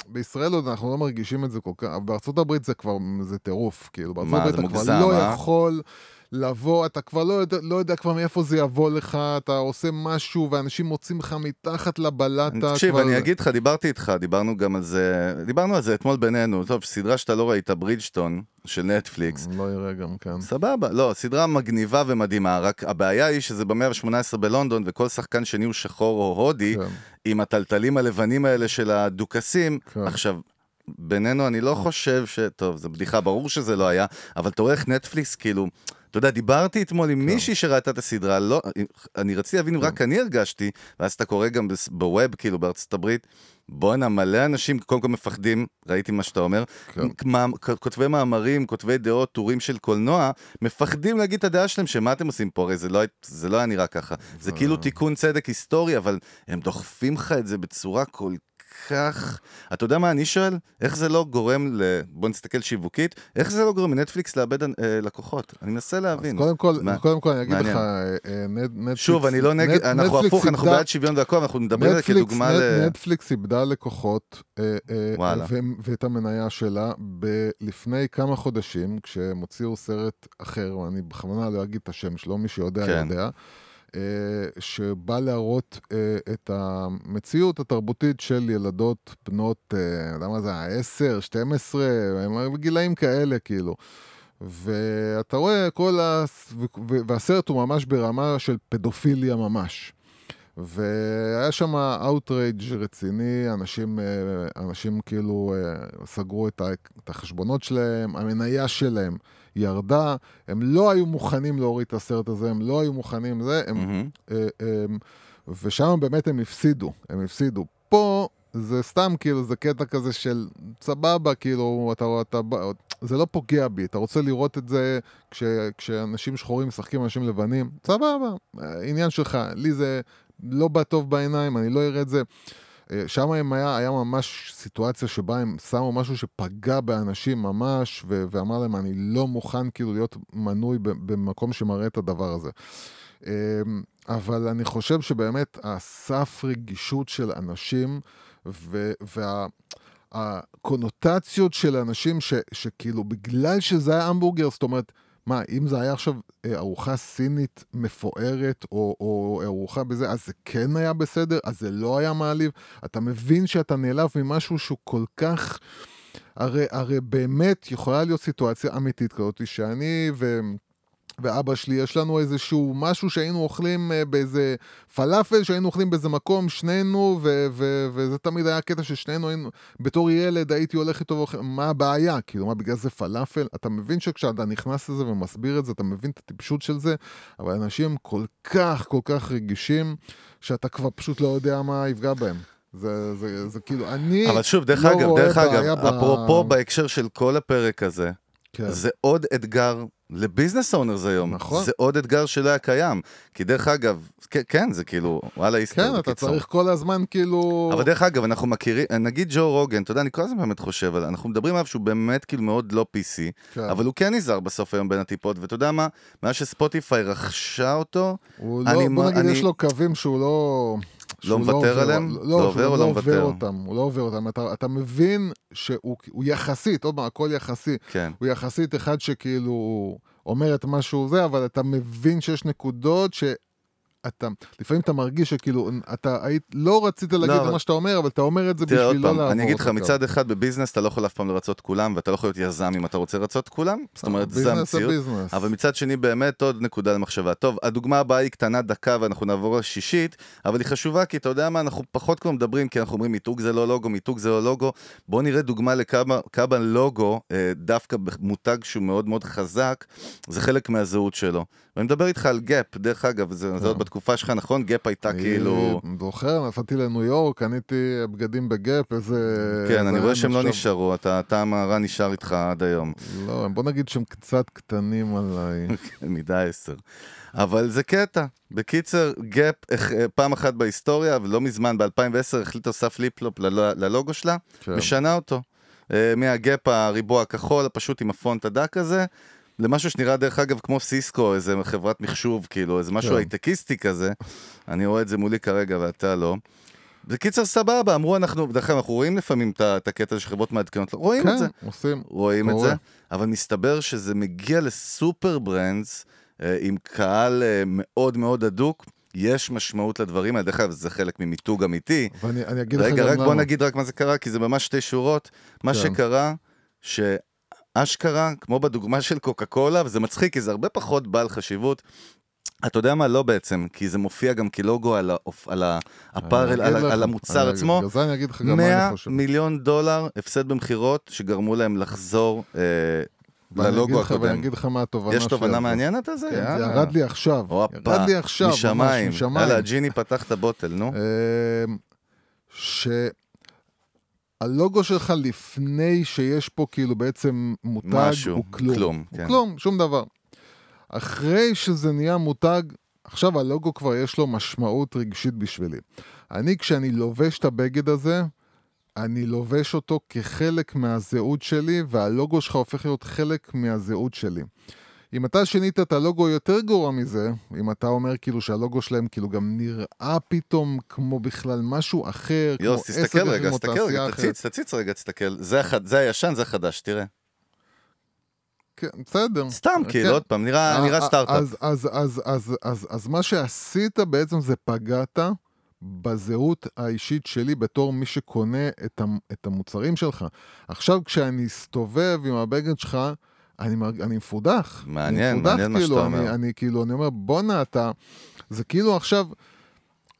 בישראל עוד אנחנו לא מרגישים את זה כל כך, בארצות הברית זה כבר, זה טירוף, כאילו, בארצות מה, הברית אתה כבר מוגזם, לא אה? יכול לבוא, אתה כבר לא יודע, לא יודע כבר מאיפה זה יבוא לך, אתה עושה משהו ואנשים מוצאים לך מתחת לבלטה. תקשיב, כבר... אני אגיד לך, דיברתי איתך, דיברנו גם על זה, דיברנו על זה אתמול בינינו, טוב, סדרה שאתה לא ראית, ברידג'טון, של נטפליקס. לא יראה גם כן. סבבה, לא, סדרה מגניבה ומדהימה, רק הבעיה היא שזה במאה ה-18 בלונדון, וכל שחקן שני הוא שחור או הודי, כן. עם הטלטלים הלבנים האלה של הדוכסים. כן. עכשיו, בינינו, אני לא חושב ש... טוב, זו בדיחה, ברור שזה לא היה, אבל אתה רואה איך נטפליקס, כאילו... אתה יודע, דיברתי אתמול עם מישהי שראתה את הסדרה, לא, אני רציתי להבין אם רק אני הרגשתי, ואז אתה קורא גם בווב, כאילו, בארצות הברית, בואנה, מלא אנשים קודם כל מפחדים, ראיתי מה שאתה אומר, כן. מה- כותבי מאמרים, כותבי דעות, טורים של קולנוע, מפחדים להגיד את הדעה שלהם, שמה אתם עושים פה, הרי זה לא, זה לא היה נראה ככה. זה כאילו תיקון צדק היסטורי, אבל הם דוחפים לך את זה בצורה כל כך... אתה יודע מה אני שואל? איך זה לא גורם ל... בוא נסתכל שיווקית, איך זה לא גורם לנטפליקס לאבד אה, לקוחות? אני מנסה אז להבין. קודם כל, מה- קודם כל אני אגיד מעניין. לך, אה, אה, נט- נטפליקס... שוב, אני לא נגד, נט- אנחנו הפוך, אנחנו איבדה- בעד שוויון והכל, אנחנו נדבר על זה כדוגמה נט- ל... נטפליקס איבדה לקוחות אה, אה. ו- ואת המניה שלה ב- לפני כמה חודשים, כשהם הוציאו סרט אחר, ואני בכוונה לא אגיד את השם שלו, מי שיודע כן. יודע, אה, שבא להראות אה, את המציאות התרבותית של ילדות בנות, אה, למה זה היה? 10, 12, הם בגילאים כאלה, כאילו. ואתה רואה כל ה... והסרט הוא ממש ברמה של פדופיליה ממש. והיה שם outrage רציני, אנשים, אה, אנשים כאילו אה, סגרו את החשבונות שלהם, המניה שלהם ירדה, הם לא היו מוכנים להוריד את הסרט הזה, הם לא היו מוכנים זה, הם. אה, אה, ושם באמת הם הפסידו, הם הפסידו. פה זה סתם כאילו, זה קטע כזה של סבבה, כאילו, אתה, אתה, זה לא פוגע בי, אתה רוצה לראות את זה כש, כשאנשים שחורים משחקים אנשים לבנים, סבבה, עניין שלך, לי זה לא בא טוב בעיניים, אני לא אראה את זה. אה, שם הם היה, היה ממש סיטואציה שבה הם שמו משהו שפגע באנשים ממש, ו- ואמר להם, אני לא מוכן כאילו להיות מנוי במקום שמראה את הדבר הזה. אמ, אבל אני חושב שבאמת הסף רגישות של אנשים, והקונוטציות וה, של אנשים ש, שכאילו בגלל שזה היה המבורגר, זאת אומרת, מה, אם זה היה עכשיו אה, ארוחה סינית מפוארת, או, או ארוחה בזה, אז זה כן היה בסדר? אז זה לא היה מעליב? אתה מבין שאתה נעלב ממשהו שהוא כל כך... הרי, הרי באמת יכולה להיות סיטואציה אמיתית כזאת, שאני ו... ואבא שלי, יש לנו איזשהו משהו שהיינו אוכלים אה, באיזה פלאפל, שהיינו אוכלים באיזה מקום, שנינו, ו- ו- וזה תמיד היה קטע ששנינו היינו, בתור ילד הייתי הולך איתו ואוכל, מה הבעיה? כאילו, מה, בגלל זה פלאפל? אתה מבין שכשאתה נכנס לזה ומסביר את זה, אתה מבין את הטיפשות של זה, אבל אנשים כל כך, כל כך רגישים, שאתה כבר פשוט לא יודע מה יפגע בהם. זה, זה, זה, זה כאילו, אני אבל שוב, דרך לא אגב, רואה דרך בעיה אגב, ב- אפרופו בהקשר של כל הפרק הזה, כן. זה עוד אתגר לביזנס אונרס היום. נכון. זה עוד אתגר שלא היה קיים. כי דרך אגב, כן, זה כאילו, וואלה איסטר כן, אתה בקיצור. צריך כל הזמן כאילו... אבל דרך אגב, אנחנו מכירים, נגיד ג'ו רוגן, אתה יודע, אני כל הזמן באמת חושב עליו, אנחנו מדברים עליו שהוא באמת כאילו מאוד לא PC, כן. אבל הוא כן נזהר בסוף היום בין הטיפות, ואתה יודע מה, מאז שספוטיפיי רכשה אותו, הוא אני לא, בוא מה- נגיד, אני- יש לו קווים שהוא לא... שהוא מוותר עובר- עליהם? לא, לא עובר או לא מוותר? אותם, הוא לא עובר אותם. אתה, אתה מבין שהוא הוא יחסית, עוד פעם, הכל יחסי. כן. הוא יחסית אחד שכאילו אומר את מה שהוא זה, אבל אתה מבין שיש נקודות ש... אתה, לפעמים אתה מרגיש שכאילו, אתה היית, לא רצית להגיד לא, את מה שאתה אומר, אבל אתה אומר את זה בשביל לא לעבור אני אגיד לך. מצד אחד בביזנס אתה לא יכול אף פעם לרצות כולם, ואתה לא יכול להיות יזם אם אתה רוצה לרצות כולם, זאת אומרת, זה המציאות. ביזנס. אבל מצד שני, באמת עוד נקודה למחשבה. טוב, הדוגמה הבאה היא קטנה דקה ואנחנו נעבור לשישית, אבל היא חשובה כי אתה יודע מה, אנחנו פחות כבר מדברים, כי אנחנו אומרים מיתוג זה לא לוגו, מיתוג זה לא לוגו. בואו נראה דוגמה לכמה כמה לוגו, אה, דווקא במותג שהוא מאוד מאוד חזק, זה חלק מהזהות שלו. ואני מדבר איתך על גאפ, דרך אגב, זה, זה עוד בתקופה שלך, נכון? גאפ הייתה אני כאילו... זוכר, נסעתי לניו יורק, קניתי בגדים בגאפ, איזה... כן, אני רואה שהם לא נשארו, אתה הטעם הרע נשאר איתך עד היום. לא, בוא נגיד שהם קצת קטנים עליי. מידה עשר. אבל זה קטע. בקיצר, גאפ אה, פעם אחת בהיסטוריה, ולא מזמן, ב-2010 החליט עושה flip-flop ל- ללוגו שלה, כן. משנה אותו. אה, מהגאפ הריבוע הכחול, הפשוט עם הפונט הדק הזה, למשהו שנראה דרך אגב כמו סיסקו, איזה חברת מחשוב, כאילו, איזה משהו כן. הייטקיסטי כזה. אני רואה את זה מולי כרגע ואתה לא. בקיצר, סבבה, אמרו אנחנו, דרך אגב, אנחנו רואים לפעמים את הקטע שחברות מעדכנות, רואים את זה. כן, עושים. רואים את. זה, אבל מסתבר שזה מגיע לסופר ברנדס אה, עם קהל אה, מאוד מאוד הדוק. יש משמעות לדברים האלה, דרך אגב, זה חלק ממיתוג אמיתי. ואני אני אגיד לך גם רגע, למה. רק בוא נגיד רק מה זה קרה, כי זה ממש שתי שורות. מה כן. שקרה, שאשכרה, כמו בדוגמה של קוקה קולה, וזה מצחיק, כי זה הרבה פחות בעל חשיבות. אתה יודע מה? לא בעצם, כי זה מופיע גם כלוגו על, האופ... על אני על, ה- על לך, המוצר עצמו. בגלל זה אני אגיד לך גם מה 100 אני חושב. מיליון דולר הפסד במכירות שגרמו להם לחזור אה, ללוגו לך- ואני הקודם. אגיד לך מה התובנה יש תובנה. מעניינת על זה? כן, זה. ירד לי עכשיו. הופה, ירד לי עכשיו, משמיים. משמיים. יאללה, הג'יני פתח את הבוטל, נו. אמ, שהלוגו שלך לפני שיש פה כאילו בעצם מותג, משהו, הוא כלום. כלום, הוא כן. כלום, שום דבר. אחרי שזה נהיה מותג, עכשיו הלוגו כבר יש לו משמעות רגשית בשבילי. אני, כשאני לובש את הבגד הזה, אני לובש אותו כחלק מהזהות שלי, והלוגו שלך הופך להיות חלק מהזהות שלי. אם אתה שינית את הלוגו יותר גרוע מזה, אם אתה אומר כאילו שהלוגו שלהם כאילו גם נראה פתאום כמו בכלל משהו אחר, כמו יוס, עסק תסתכל אחר, רגע, תסתכל תעשייה רגע. תציץ, תציץ רגע, תסתכל. זה החד- זה הישן, זה החדש, תראה. כן, בסדר. סתם, כן. כאילו, עוד פעם, נראה נראה אה, סטארט-אפ. אז, אז, אז, אז, אז, אז מה שעשית בעצם זה פגעת בזהות האישית שלי בתור מי שקונה את המוצרים שלך. עכשיו כשאני אסתובב עם הבגד שלך, אני, מרג... אני מפודח. מעניין, אני מפודח, מעניין מה כאילו, שאתה אני, אומר. אני כאילו, אני אומר, בואנה, אתה... זה כאילו עכשיו...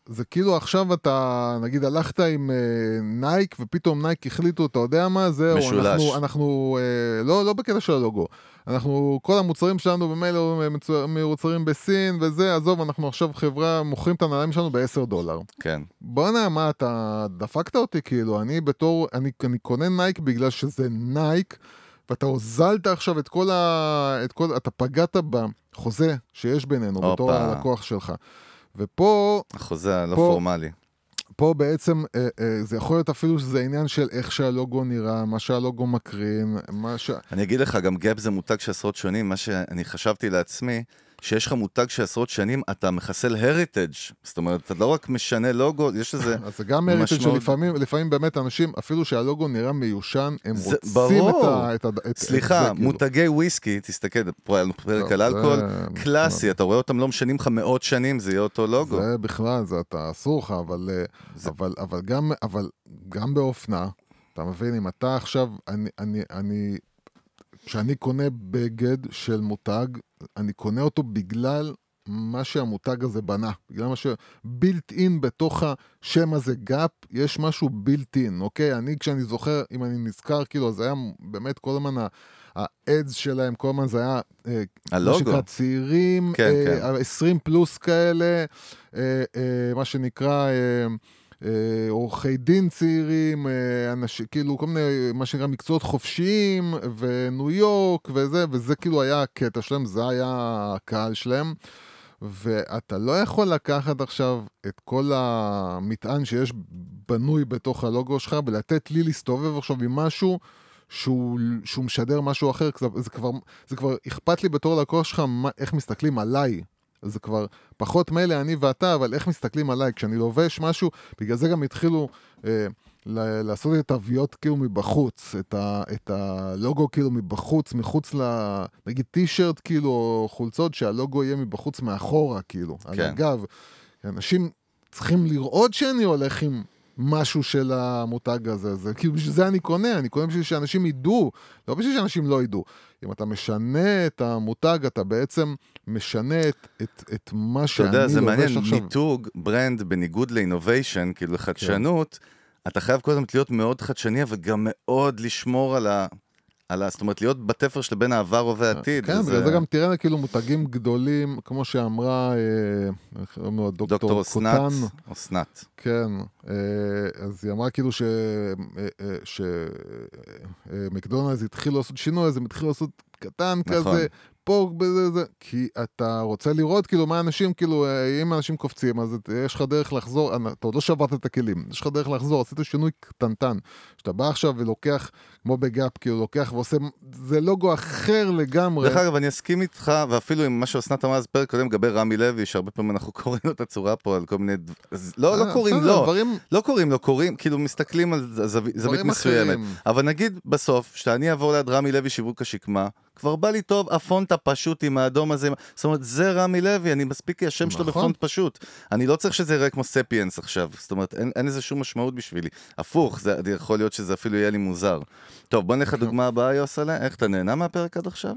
זה כאילו עכשיו אתה, נגיד, הלכת עם אה, נייק, ופתאום נייק החליטו, אתה יודע מה, זהו, משולש. אנחנו, אנחנו אה, לא, לא בקטע של הלוגו. אנחנו, כל המוצרים שלנו במילא מיוצרים בסין וזה, עזוב, אנחנו עכשיו חברה, מוכרים את הנעליים שלנו ב-10 דולר. כן. בואנה, מה, אתה דפקת אותי, כאילו, אני בתור, אני, אני קונה נייק בגלל שזה נייק, ואתה הוזלת עכשיו את כל ה... את כל, אתה פגעת בחוזה שיש בינינו, הופה. בתור הלקוח שלך. ופה, החוזה הלא פה- פורמלי. פה בעצם, אה, אה, זה יכול להיות אפילו שזה עניין של איך שהלוגו נראה, מה שהלוגו מקרין, מה ש... אני אגיד לך, גם גאפ זה מותג של עשרות שנים, מה שאני חשבתי לעצמי, שיש לך מותג של עשרות שנים, אתה מחסל heritage. זאת אומרת, אתה לא רק משנה לוגו, יש לזה... אז זה גם משמעות- שלפעמים לפעמים באמת אנשים, אפילו שהלוגו נראה מיושן, הם זה- רוצים ברור. את ה... את ה- את- את סליחה, זה, כאילו. מותגי וויסקי, תסתכל, פה היה לנו פרק טוב, על זה- אלכוהול, קלאסי, אתה רואה אותם לא משנים לך מאות שנים, זה יהיה אותו לוגו. זה בכלל, זה אתה אסור לך, אבל, אה, אבל, אבל, גם, אבל גם באופנה, אתה מבין, אם אתה עכשיו, אני, אני, אני, כשאני קונה בגד של מותג, אני קונה אותו בגלל מה שהמותג הזה בנה, בגלל מה ש built-in בתוך השם הזה, גאפ, יש משהו built-in, אוקיי? אני, כשאני זוכר, אם אני נזכר, כאילו, אז היה באמת כל הזמן האדס שלהם, כל הזמן זה היה... אה, מה הלוגו. שנקרא צעירים, כן, אה, כן. 20 פלוס כאלה, אה, אה, מה שנקרא אה, עורכי דין צעירים, אה, אנשים, כאילו כל מיני, מה שנקרא מקצועות חופשיים, וניו יורק וזה, וזה כאילו היה הקטע שלהם, זה היה הקהל שלהם. ואתה לא יכול לקחת עכשיו את כל המטען שיש בנוי בתוך הלוגו שלך ולתת לי להסתובב עכשיו עם משהו שהוא, שהוא משדר משהו אחר, זה, זה, כבר, זה כבר אכפת לי בתור לקוח שלך מה, איך מסתכלים עליי. זה כבר פחות מילא אני ואתה, אבל איך מסתכלים עליי. כשאני לובש משהו, בגלל זה גם התחילו אה, לעשות את התוויות כאילו מבחוץ, את, ה, את הלוגו כאילו מבחוץ, מחוץ ל... נגיד טישרט כאילו, או חולצות, שהלוגו יהיה מבחוץ מאחורה כאילו, על כן. הגב. אנשים צריכים לראות שאני הולך עם משהו של המותג הזה, זה כאילו בשביל זה אני קונה, אני קונה בשביל שאנשים ידעו, לא בשביל שאנשים לא ידעו. אם אתה משנה את המותג, אתה בעצם משנה את, את, את מה אתה שאני יודע, זה לובש מעניין, עכשיו. מיתוג, ברנד, בניגוד לאינוביישן, כאילו לחדשנות, אתה חייב כל הזמן להיות מאוד חדשני, אבל גם מאוד לשמור על ה... על ה... זאת אומרת, להיות בתפר של בין העבר והעתיד. כן, וזה- בגלל זה גם תראה כאילו מותגים גדולים, כמו שאמרה אה, איך קוראים לו? דוקטור קוטן. אסנת. כן, אה, אז היא אמרה כאילו שמקדונלדס התחילו לעשות שינוי, אז הם התחילו לעשות קטן נכון. כזה, פה בזה, זה, כי אתה רוצה לראות כאילו מה אנשים, כאילו, אה, אם אנשים קופצים, אז את- יש לך דרך לחזור, אה, אתה עוד לא שברת את הכלים, יש לך דרך לחזור, עשית שינוי קטנטן. כשאתה בא עכשיו ולוקח, כמו בגאפ, כאילו לוקח ועושה, זה לוגו אחר לגמרי. דרך אגב, אני אסכים איתך, ואפילו עם מה שאסנת אמרה אז פרק קודם לגבי רמי לוי, שהרבה פעמים אנחנו קוראים לו את הצורה פה על כל מיני... דב- אז לא, לא אה, קוראים לו. דברים- לא קוראים לו, קוראים, כאילו מסתכלים על זווית דברים מסוימת. אבל נגיד בסוף, שאני אעבור ליד רמי לוי שיווק השקמה, כבר בא לי טוב הפונט הפשוט עם האדום הזה, זאת אומרת, זה רמי לוי, אני מספיק כי השם שלו נכון. בפונט פשוט. אני לא צריך שזה יראה כמו ספיאנס עכשיו, זאת אומרת, אין, אין לזה שום משמעות בשבילי. הפוך, זה יכול להיות שזה אפילו יהיה לי מוזר. טוב, בוא נלך כן. לדוגמה הבאה, יוסלה, איך אתה נהנה מהפרק עד עכשיו?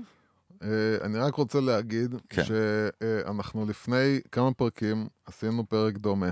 אה, אני רק רוצה להגיד כן. שאנחנו לפני כמה פרקים עשינו פרק דומה.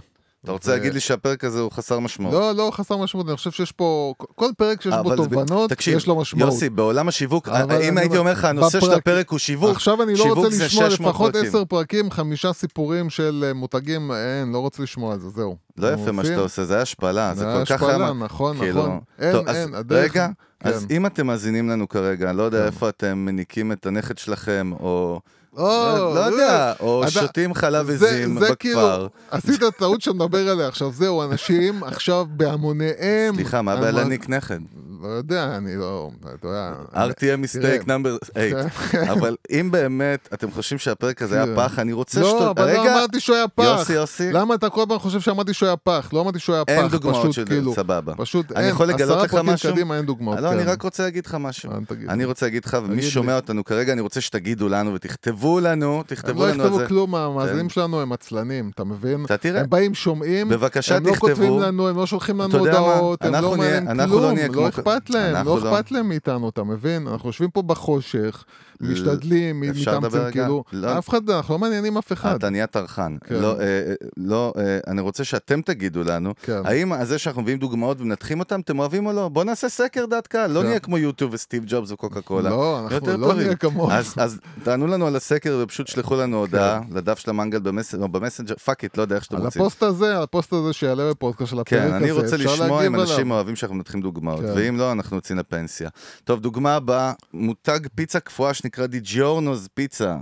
אתה רוצה להגיד לי שהפרק הזה הוא חסר משמעות? לא, לא חסר משמעות, אני חושב שיש פה, כל פרק שיש בו זה תובנות, יש לו משמעות. יוסי, בעולם השיווק, אבל אם הייתי אומר, לך, הנושא של הפרק הוא שיווק, עכשיו אני לא רוצה זה לשמוע 600 לפחות. עשר פרקים, חמישה סיפורים של אה, מותגים, אין, לא רוצה לשמוע על זה, זהו. לא יפה מה שאתה עושה, זה השפלה, זה זה כל כך השפלה, היה... נכון, כאילו- נכון. אין, אין, הדרך- רגע, אז כן. אם אתם מאזינים לנו כרגע, לא יודע כן. איפה אתם מניקים את הנכד שלכם, או... או, לא לא יודע, או אתה- שותים חלב זה- עזים זה כאילו, בכפר. עשית טעות שאתה מדבר עליה עכשיו, זהו, אנשים עכשיו בהמוניהם. סליחה, מה הבעיה להניק נכד? לא יודע, אני לא, אתה יודע. RTM מיסטייק נאמבר 8. אבל אם באמת אתם חושבים שהפרק הזה היה כן. פח, אני רוצה לא, שת... אבל לא אמרתי שהוא היה פח. יוסי, יוסי. למה אתה כל הזמן חושב שאמרתי שהוא היה פח? לא אמרתי שהוא היה פח, אין דוגמאות של כאילו, סבבה. פשוט אני אין, יכול לגלות עשרה לך פרקים משהו? קדימה אין דוגמאות. לא, אני כן. רק רוצה להגיד לך משהו. אני רוצה להגיד לך, ומי. ששומע אותנו כרגע, אני רוצה שתגידו לנו ותכתבו לנו, הם תכתבו לא לנו יכתבו זה. כלום, המאזינים כן. שלנו הם עצלנים, אתה מבין? אתה תראה. הם באים, שומעים, בבקשה, הם לא תכתבו. כותבים לנו, הם לא שולחים לנו? הודעות, הם לא אנחנו לא כלום, לא אכפת להם, לא לא. אכפת להם מאיתנו, אתה מבין? אנחנו יושבים פה בחושך, משתדלים, מתאמצים? כאילו, לא. אף אחד, אנחנו לא מעניינים אף אחד. אתה נהיה טרחן. כן. לא, אה, אה, לא, אה, אני רוצה שאתם תגידו לנו, כן. האם זה שאנחנו מביאים דוגמאות ומנתחים אותם, אתם אוהבים או לא? בואו נעשה סקר דעת קהל, לא. נהיה כמו יוטיוב וסטיב ג'ובס וקוקה קולה. לא, אנחנו לא. נהיה. אז, אז תענו לנו על הסקר ופשוט שלחו לנו הודעה לדף של המנגל במסנג'ר, fuck it, לא יודע איך שאתם על רוצים. הפוסט הזה, על הפוסט הזה שיעלה בפודקאסט של הפרק כן, הזה, אני רוצה לשמוע אם אנשים. אוהבים שאנחנו מנתחים דוגמאות, כן. ואם לא, אנחנו יוצאים לפנסיה. טוב, דוגמה הבאה, מותג פיצה קפואה שנקרא DiGiorno's Pizza.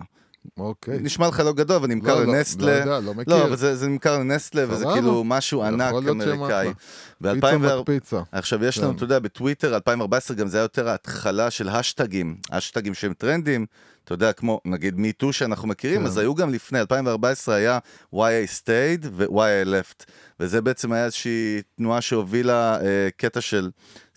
אוקיי. נשמע לך לא גדול, אבל נמכר לא, לא, לנסטלה. לא יודע, לא מכיר. לא, אבל זה, זה נמכר לנסטלה, וזה. כאילו משהו ענק אמריקאי. פיצה 2004 מקפיצה. עכשיו יש לנו, כן. אתה יודע, בטוויטר 2014 גם זה היה יותר ההתחלה של השטגים, השטגים שהם טרנדים, אתה יודע, כמו נגיד MeToo שאנחנו מכירים, כן. אז היו גם לפני, 2014 היה why I stayed ו-why I left, וזה בעצם היה איזושהי תנועה שהובילה אה, קטע של,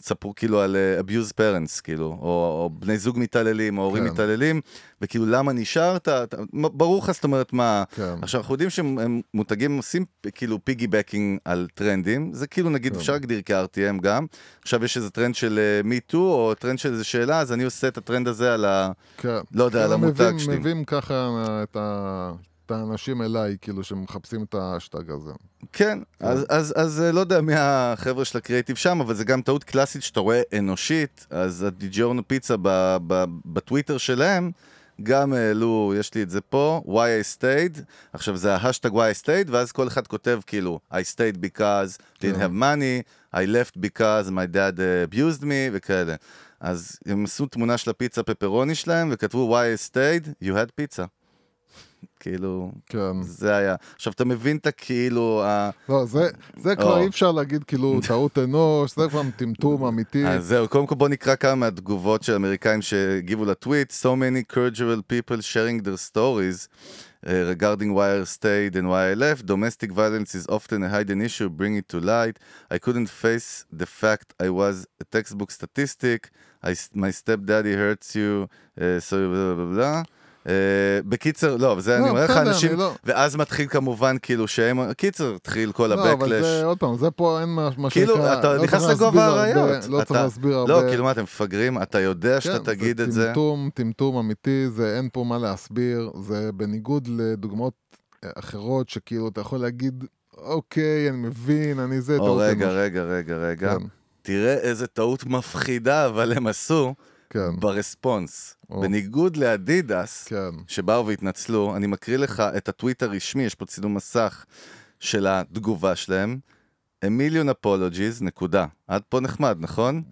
ספרו כאילו על אה, abuse parents, כאילו, או, או בני זוג מתעללים, או הורים כן. מתעללים, וכאילו למה נשארת, אתה- ברור לך זאת אומרת מה, כן. עכשיו אנחנו יודעים שהם הם מותגים עושים כאילו piggybacking על טרנדים, זה כאילו נגיד כן. אפשר להגדיר כ-RTM גם, עכשיו יש איזה טרנד של MeToo או טרנד של איזה שאלה, אז אני עושה את הטרנד הזה על ה... כן. לא יודע, על כן, המותג שלי. מביאים ככה את ה- את האנשים אליי, כאילו, שמחפשים את האשטג הזה. כן, אז, אז, אז אה, לא יודע מי החבר'ה של הקריאיטיב שם, אבל זה גם טעות קלאסית שאתה רואה אנושית, אז ה DiGiorno Pizza ב, ב, בטוויטר שלהם, גם העלו, יש לי את זה פה, why I stayed, עכשיו זה ההשטג why I stayed, ואז כל אחד כותב כאילו, I stayed because didn't כן. have money, I left because my dad uh, abused me, וכאלה. אז הם עשו תמונה של הפיצה פפרוני שלהם, וכתבו why I stayed, you had pizza. כאילו, כן. זה היה. עכשיו, אתה מבין את הכאילו, ה... לא, זה, זה כבר או. אי אפשר להגיד כאילו טעות אנוש, זה כבר טמטום אמיתי. אז זהו, קודם כל בוא נקרא כמה מהתגובות של האמריקאים שהגיבו לטוויט. So many courageable people sharing their stories uh, regarding why I stayed and why I left. Domestic violence is often a hidden issue, bring it to light. I couldn't face the fact I was a textbook statistic. I, my stepdaddy hurts you, uh, so blah blah blah. Uh, בקיצר, לא, לא, אני אומר לך, אנשים, לא- ואז מתחיל כמובן כאילו שהם, קיצר, התחיל כל לא, אבל. זה, עוד פעם, זה פה אין מה כאילו, שנקרא, אתה לא נכנס לגובה האריות. לא צריך להסביר הרבה. לא, כאילו מה, אתם מפגרים? אתה יודע שאתה כן, תגיד את זה? טמטום, טמטום אמיתי, זה אין פה מה להסביר, זה בניגוד לדוגמאות אה, אחרות, שכאילו אתה יכול להגיד, אוקיי, אני מבין, אני זה, או רגע, אנוש." רגע, רגע, רגע. כן, תראה איזה טעות מפחידה, אבל הם עשו כן, ברספונס. או. בניגוד לאדידס, כן, שבאו והתנצלו, אני מקריא לך את הטוויט הרשמי, יש פה צילום מסך של התגובה שלהם. A million apologies, נקודה. עד פה נחמד, נכון?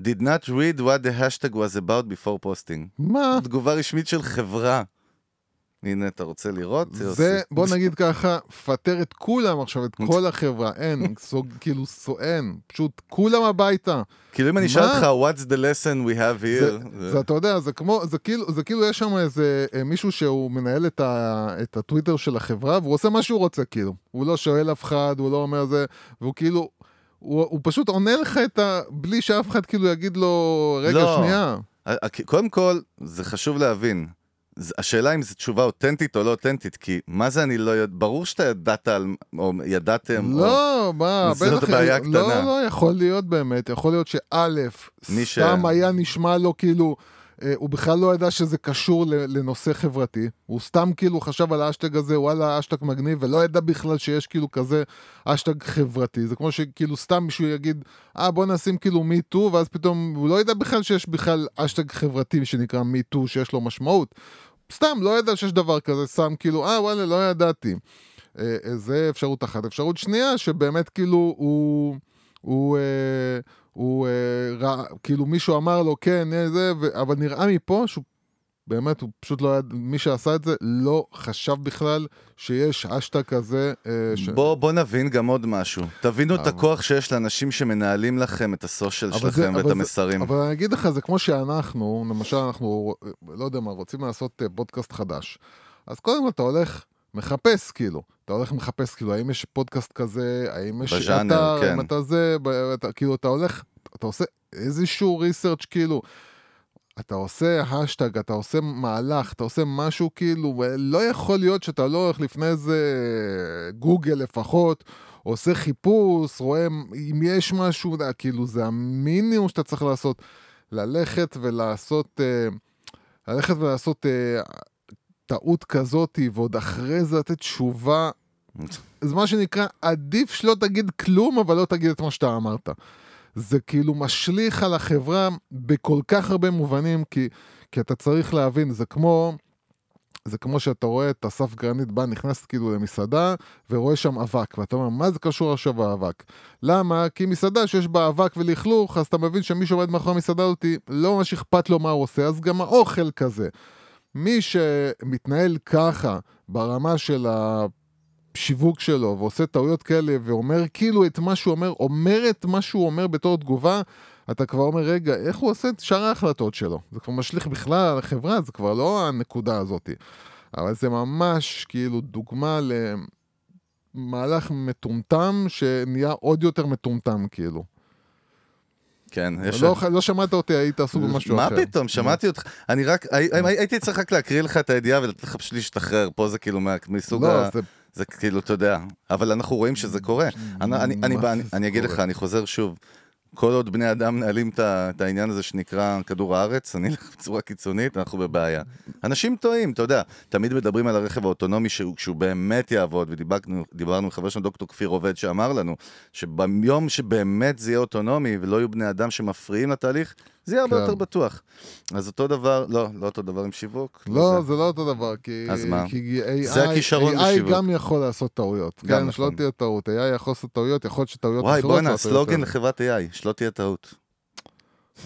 did not read what the hashtag was about before posting. מה? תגובה רשמית של חברה. הנה, אתה רוצה לראות? זה? בוא נגיד ככה, פטר את כולם עכשיו, את כל החברה, אין, סוג, כאילו, סו- אין, פשוט כולם הביתה. כאילו אם אני אשאל? אותך, what's the lesson we have זה, here? זה, אתה יודע, זה כמו, זה כאילו, זה כאילו יש שם איזה אה, מישהו שהוא מנהל את, ה, את הטוויטר של החברה, והוא עושה מה שהוא רוצה, כאילו. הוא לא שואל אף אחד, הוא לא אומר זה, והוא כאילו, הוא, הוא פשוט עונה לך את ה... בלי שאף אחד כאילו יגיד לו, רגע, לא. שנייה. קודם כל, זה חשוב להבין. השאלה אם זו תשובה אותנטית או לא אותנטית, כי מה זה אני לא יודע, ברור שאתה ידעת על, או ידעתם, או... לא, מה, זאת בטח, בעיה לא, קטנה. לא, יכול להיות באמת, יכול להיות שא', מי ש- סתם היה נשמע לו כאילו, אה, הוא בכלל לא ידע שזה קשור לנושא חברתי, הוא סתם כאילו חשב על האשטג הזה, וואלה, האשטג מגניב, ולא ידע בכלל שיש כאילו כזה אשטג חברתי, זה כמו שכאילו סתם מישהו יגיד, אה, בוא נשים כאילו מי טו, ואז פתאום הוא לא ידע בכלל שיש בכלל אשטג חברתי שנקרא מי טו, שיש לו משמעות. סתם, לא ידע שיש דבר כזה, שם כאילו, אה, וואלה, לא ידעתי. אה, אה, זה אפשרות אחת. אפשרות שנייה, שבאמת כאילו הוא... הוא... אה, הוא אה, רע, כאילו מישהו אמר לו כן, אה, זה, ו... אבל נראה מפה שהוא באמת, הוא פשוט לא ידע, מי שעשה את זה לא חשב בכלל שיש אשטג כזה. אה, ש... בוא, בוא נבין גם עוד משהו. תבינו את אבל- הכוח שיש לאנשים שמנהלים לכם את הסושיאל אבל זה- שלכם ואת זה- המסרים. אבל אני אגיד לך, זה כמו שאנחנו, למשל, אנחנו, לא יודע מה, רוצים לעשות אה, פודקאסט חדש. אז קודם כל אתה הולך, מחפש כאילו. אתה הולך מחפש כאילו, האם יש פודקאסט כזה, האם יש בז'אנר, אתר, כן. האם אתה זה, אתה, כאילו, אתה הולך, אתה עושה איזשהו ריסרצ' כאילו. אתה עושה השטג, אתה עושה מהלך, אתה עושה משהו כאילו, לא יכול להיות שאתה לא הולך לפני איזה גוגל לפחות, עושה חיפוש, רואה אם יש משהו, כאילו זה המינימום שאתה צריך לעשות. ללכת ולעשות, אה, ללכת ולעשות אה, טעות כזאת, ועוד אחרי זה לתת תשובה. זה מה שנקרא, עדיף שלא תגיד כלום, אבל לא תגיד את מה שאתה אמרת. זה כאילו משליך על החברה בכל כך הרבה מובנים, כי, כי אתה צריך להבין, זה כמו... זה כמו שאתה רואה את אסף גרנית בא, נכנס כאילו למסעדה, ורואה שם אבק, ואתה אומר, מה זה קשור עכשיו האבק? למה? כי מסעדה שיש בה אבק ולכלוך, אז אתה מבין שמי שעומד מאחורי המסעדה הזאת, לא ממש אכפת לו מה הוא עושה, אז גם האוכל כזה. מי שמתנהל ככה, ברמה של השיווק שלו, ועושה טעויות כאלה, ואומר כאילו את מה שהוא אומר, אומר את מה שהוא אומר בתור תגובה, אתה כבר אומר, רגע, איך הוא עושה את שאר ההחלטות שלו? זה כבר משליך בכלל על החברה, זה כבר לא הנקודה הזאת. אבל זה ממש כאילו דוגמה למהלך מטומטם שנהיה עוד יותר מטומטם, כאילו. כן, יש... לא, לא שמעת אותי, היית עסוק במשהו מה אחר. פתאום, שמעתי אותך. אני רק, הי- הייתי צריך רק להקריא לך את הידיעה ולתת לך פשוט להשתחרר. פה זה כאילו מה- מסוג לא, ה... זה זה כאילו, אתה יודע, אבל אנחנו רואים שזה קורה. אני, אני, אני, אני, אני אגיד? לך, אני חוזר שוב. כל עוד בני אדם מנהלים את העניין הזה שנקרא כדור הארץ, אני אלך בצורה קיצונית, אנחנו בבעיה. אנשים טועים, אתה יודע, תמיד מדברים על הרכב האוטונומי שהוא, שהוא באמת יעבוד, ודיברנו דיברנו עם חבר שלנו, דוקטור כפיר עובד, שאמר לנו, שביום שבאמת זה יהיה אוטונומי ולא יהיו בני אדם שמפריעים לתהליך, זה יהיה הרבה כן. יותר בטוח. אז אותו דבר, לא, לא אותו דבר עם שיווק. לא, זה- זה לא אותו דבר, כי... אז מה? כי AI, זה הכישרון AI בשיווק. גם יכול לעשות טעויות. גם כן, שלא נכון. תהיה טעות. AI יכול לעשות טעויות, יכול להיות שטעויות וואי, אחרות בואנה, לא טעויות סלוגן. לחברת AI, שלא תהיה טעות.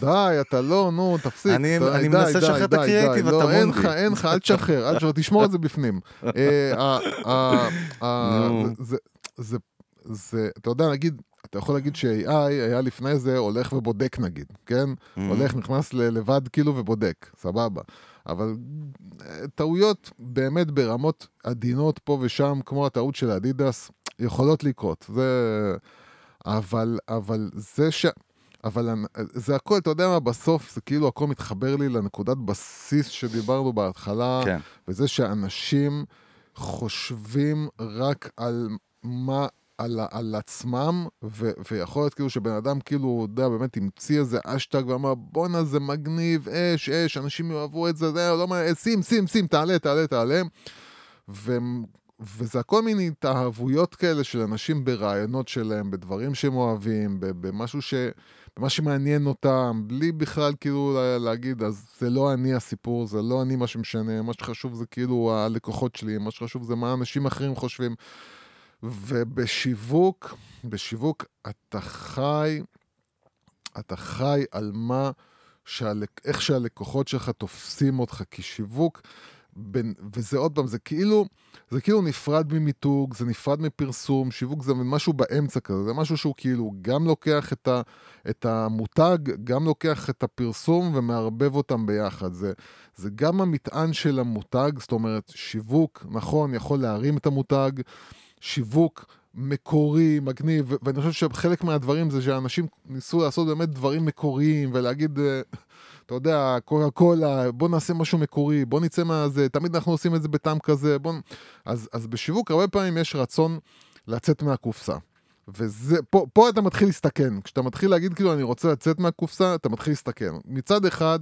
די, אתה לא, נו, תפסיק. אני- די, אני די, מנסה לשחרר את די. לא, אתה אין מונגי. לך, אין לך, אל תשחרר, אל תשחרר, תשמור את זה בפנים. אה, ה- ה- ה- נו. זה- זה, זה, אתה יודע, נגיד, אתה יכול להגיד ש-AI היה לפני זה הולך ובודק נגיד, כן? Mm. הולך, נכנס לבד כאילו ובודק, סבבה. אבל אה, טעויות באמת ברמות עדינות פה ושם, כמו הטעות של אדידס, יכולות לקרות. זה... אבל, אבל זה ש... אבל זה הכל, אתה יודע מה, בסוף זה כאילו הכל מתחבר לי לנקודת בסיס שדיברנו בהתחלה, כן. וזה שאנשים חושבים רק על מה, על, על עצמם, ו, ויכול להיות כאילו שבן אדם כאילו, אתה יודע, באמת המציא איזה אשטג ואמר, בואנה זה מגניב, אש, אש, אנשים יאהבו את זה, זה לא מה, שים, שים, שים, תעלה, תעלה, תעלה. ו... וזה הכל מיני התאהבויות כאלה של אנשים ברעיונות שלהם, בדברים שהם אוהבים, במשהו ש... במה שמעניין אותם, בלי בכלל כאילו לה- להגיד, אז זה לא אני הסיפור, זה לא אני מה שמשנה, מה שחשוב זה כאילו הלקוחות שלי, מה שחשוב זה מה אנשים אחרים חושבים. ובשיווק, בשיווק אתה חי, אתה חי על מה, שהלק... איך שהלקוחות שלך תופסים אותך, כי שיווק, בין... וזה עוד פעם, זה כאילו, זה כאילו נפרד ממיתוג, זה נפרד מפרסום, שיווק זה משהו באמצע כזה, זה משהו שהוא כאילו גם לוקח את, ה... את המותג, גם לוקח את הפרסום ומערבב אותם ביחד. זה, זה גם המטען של המותג, זאת אומרת, שיווק, נכון, יכול להרים את המותג, שיווק מקורי, מגניב, ואני חושב שחלק מהדברים זה שאנשים ניסו לעשות באמת דברים מקוריים ולהגיד, אה, אתה יודע, קוקה קולה, בוא נעשה משהו מקורי, בוא נצא מהזה, תמיד אנחנו עושים את זה בטעם כזה, בוא... אז, אז בשיווק הרבה פעמים יש רצון לצאת מהקופסה. וזה, פה, פה אתה מתחיל להסתכן. כשאתה מתחיל להגיד כאילו אני רוצה לצאת מהקופסה, אתה מתחיל להסתכן. מצד אחד,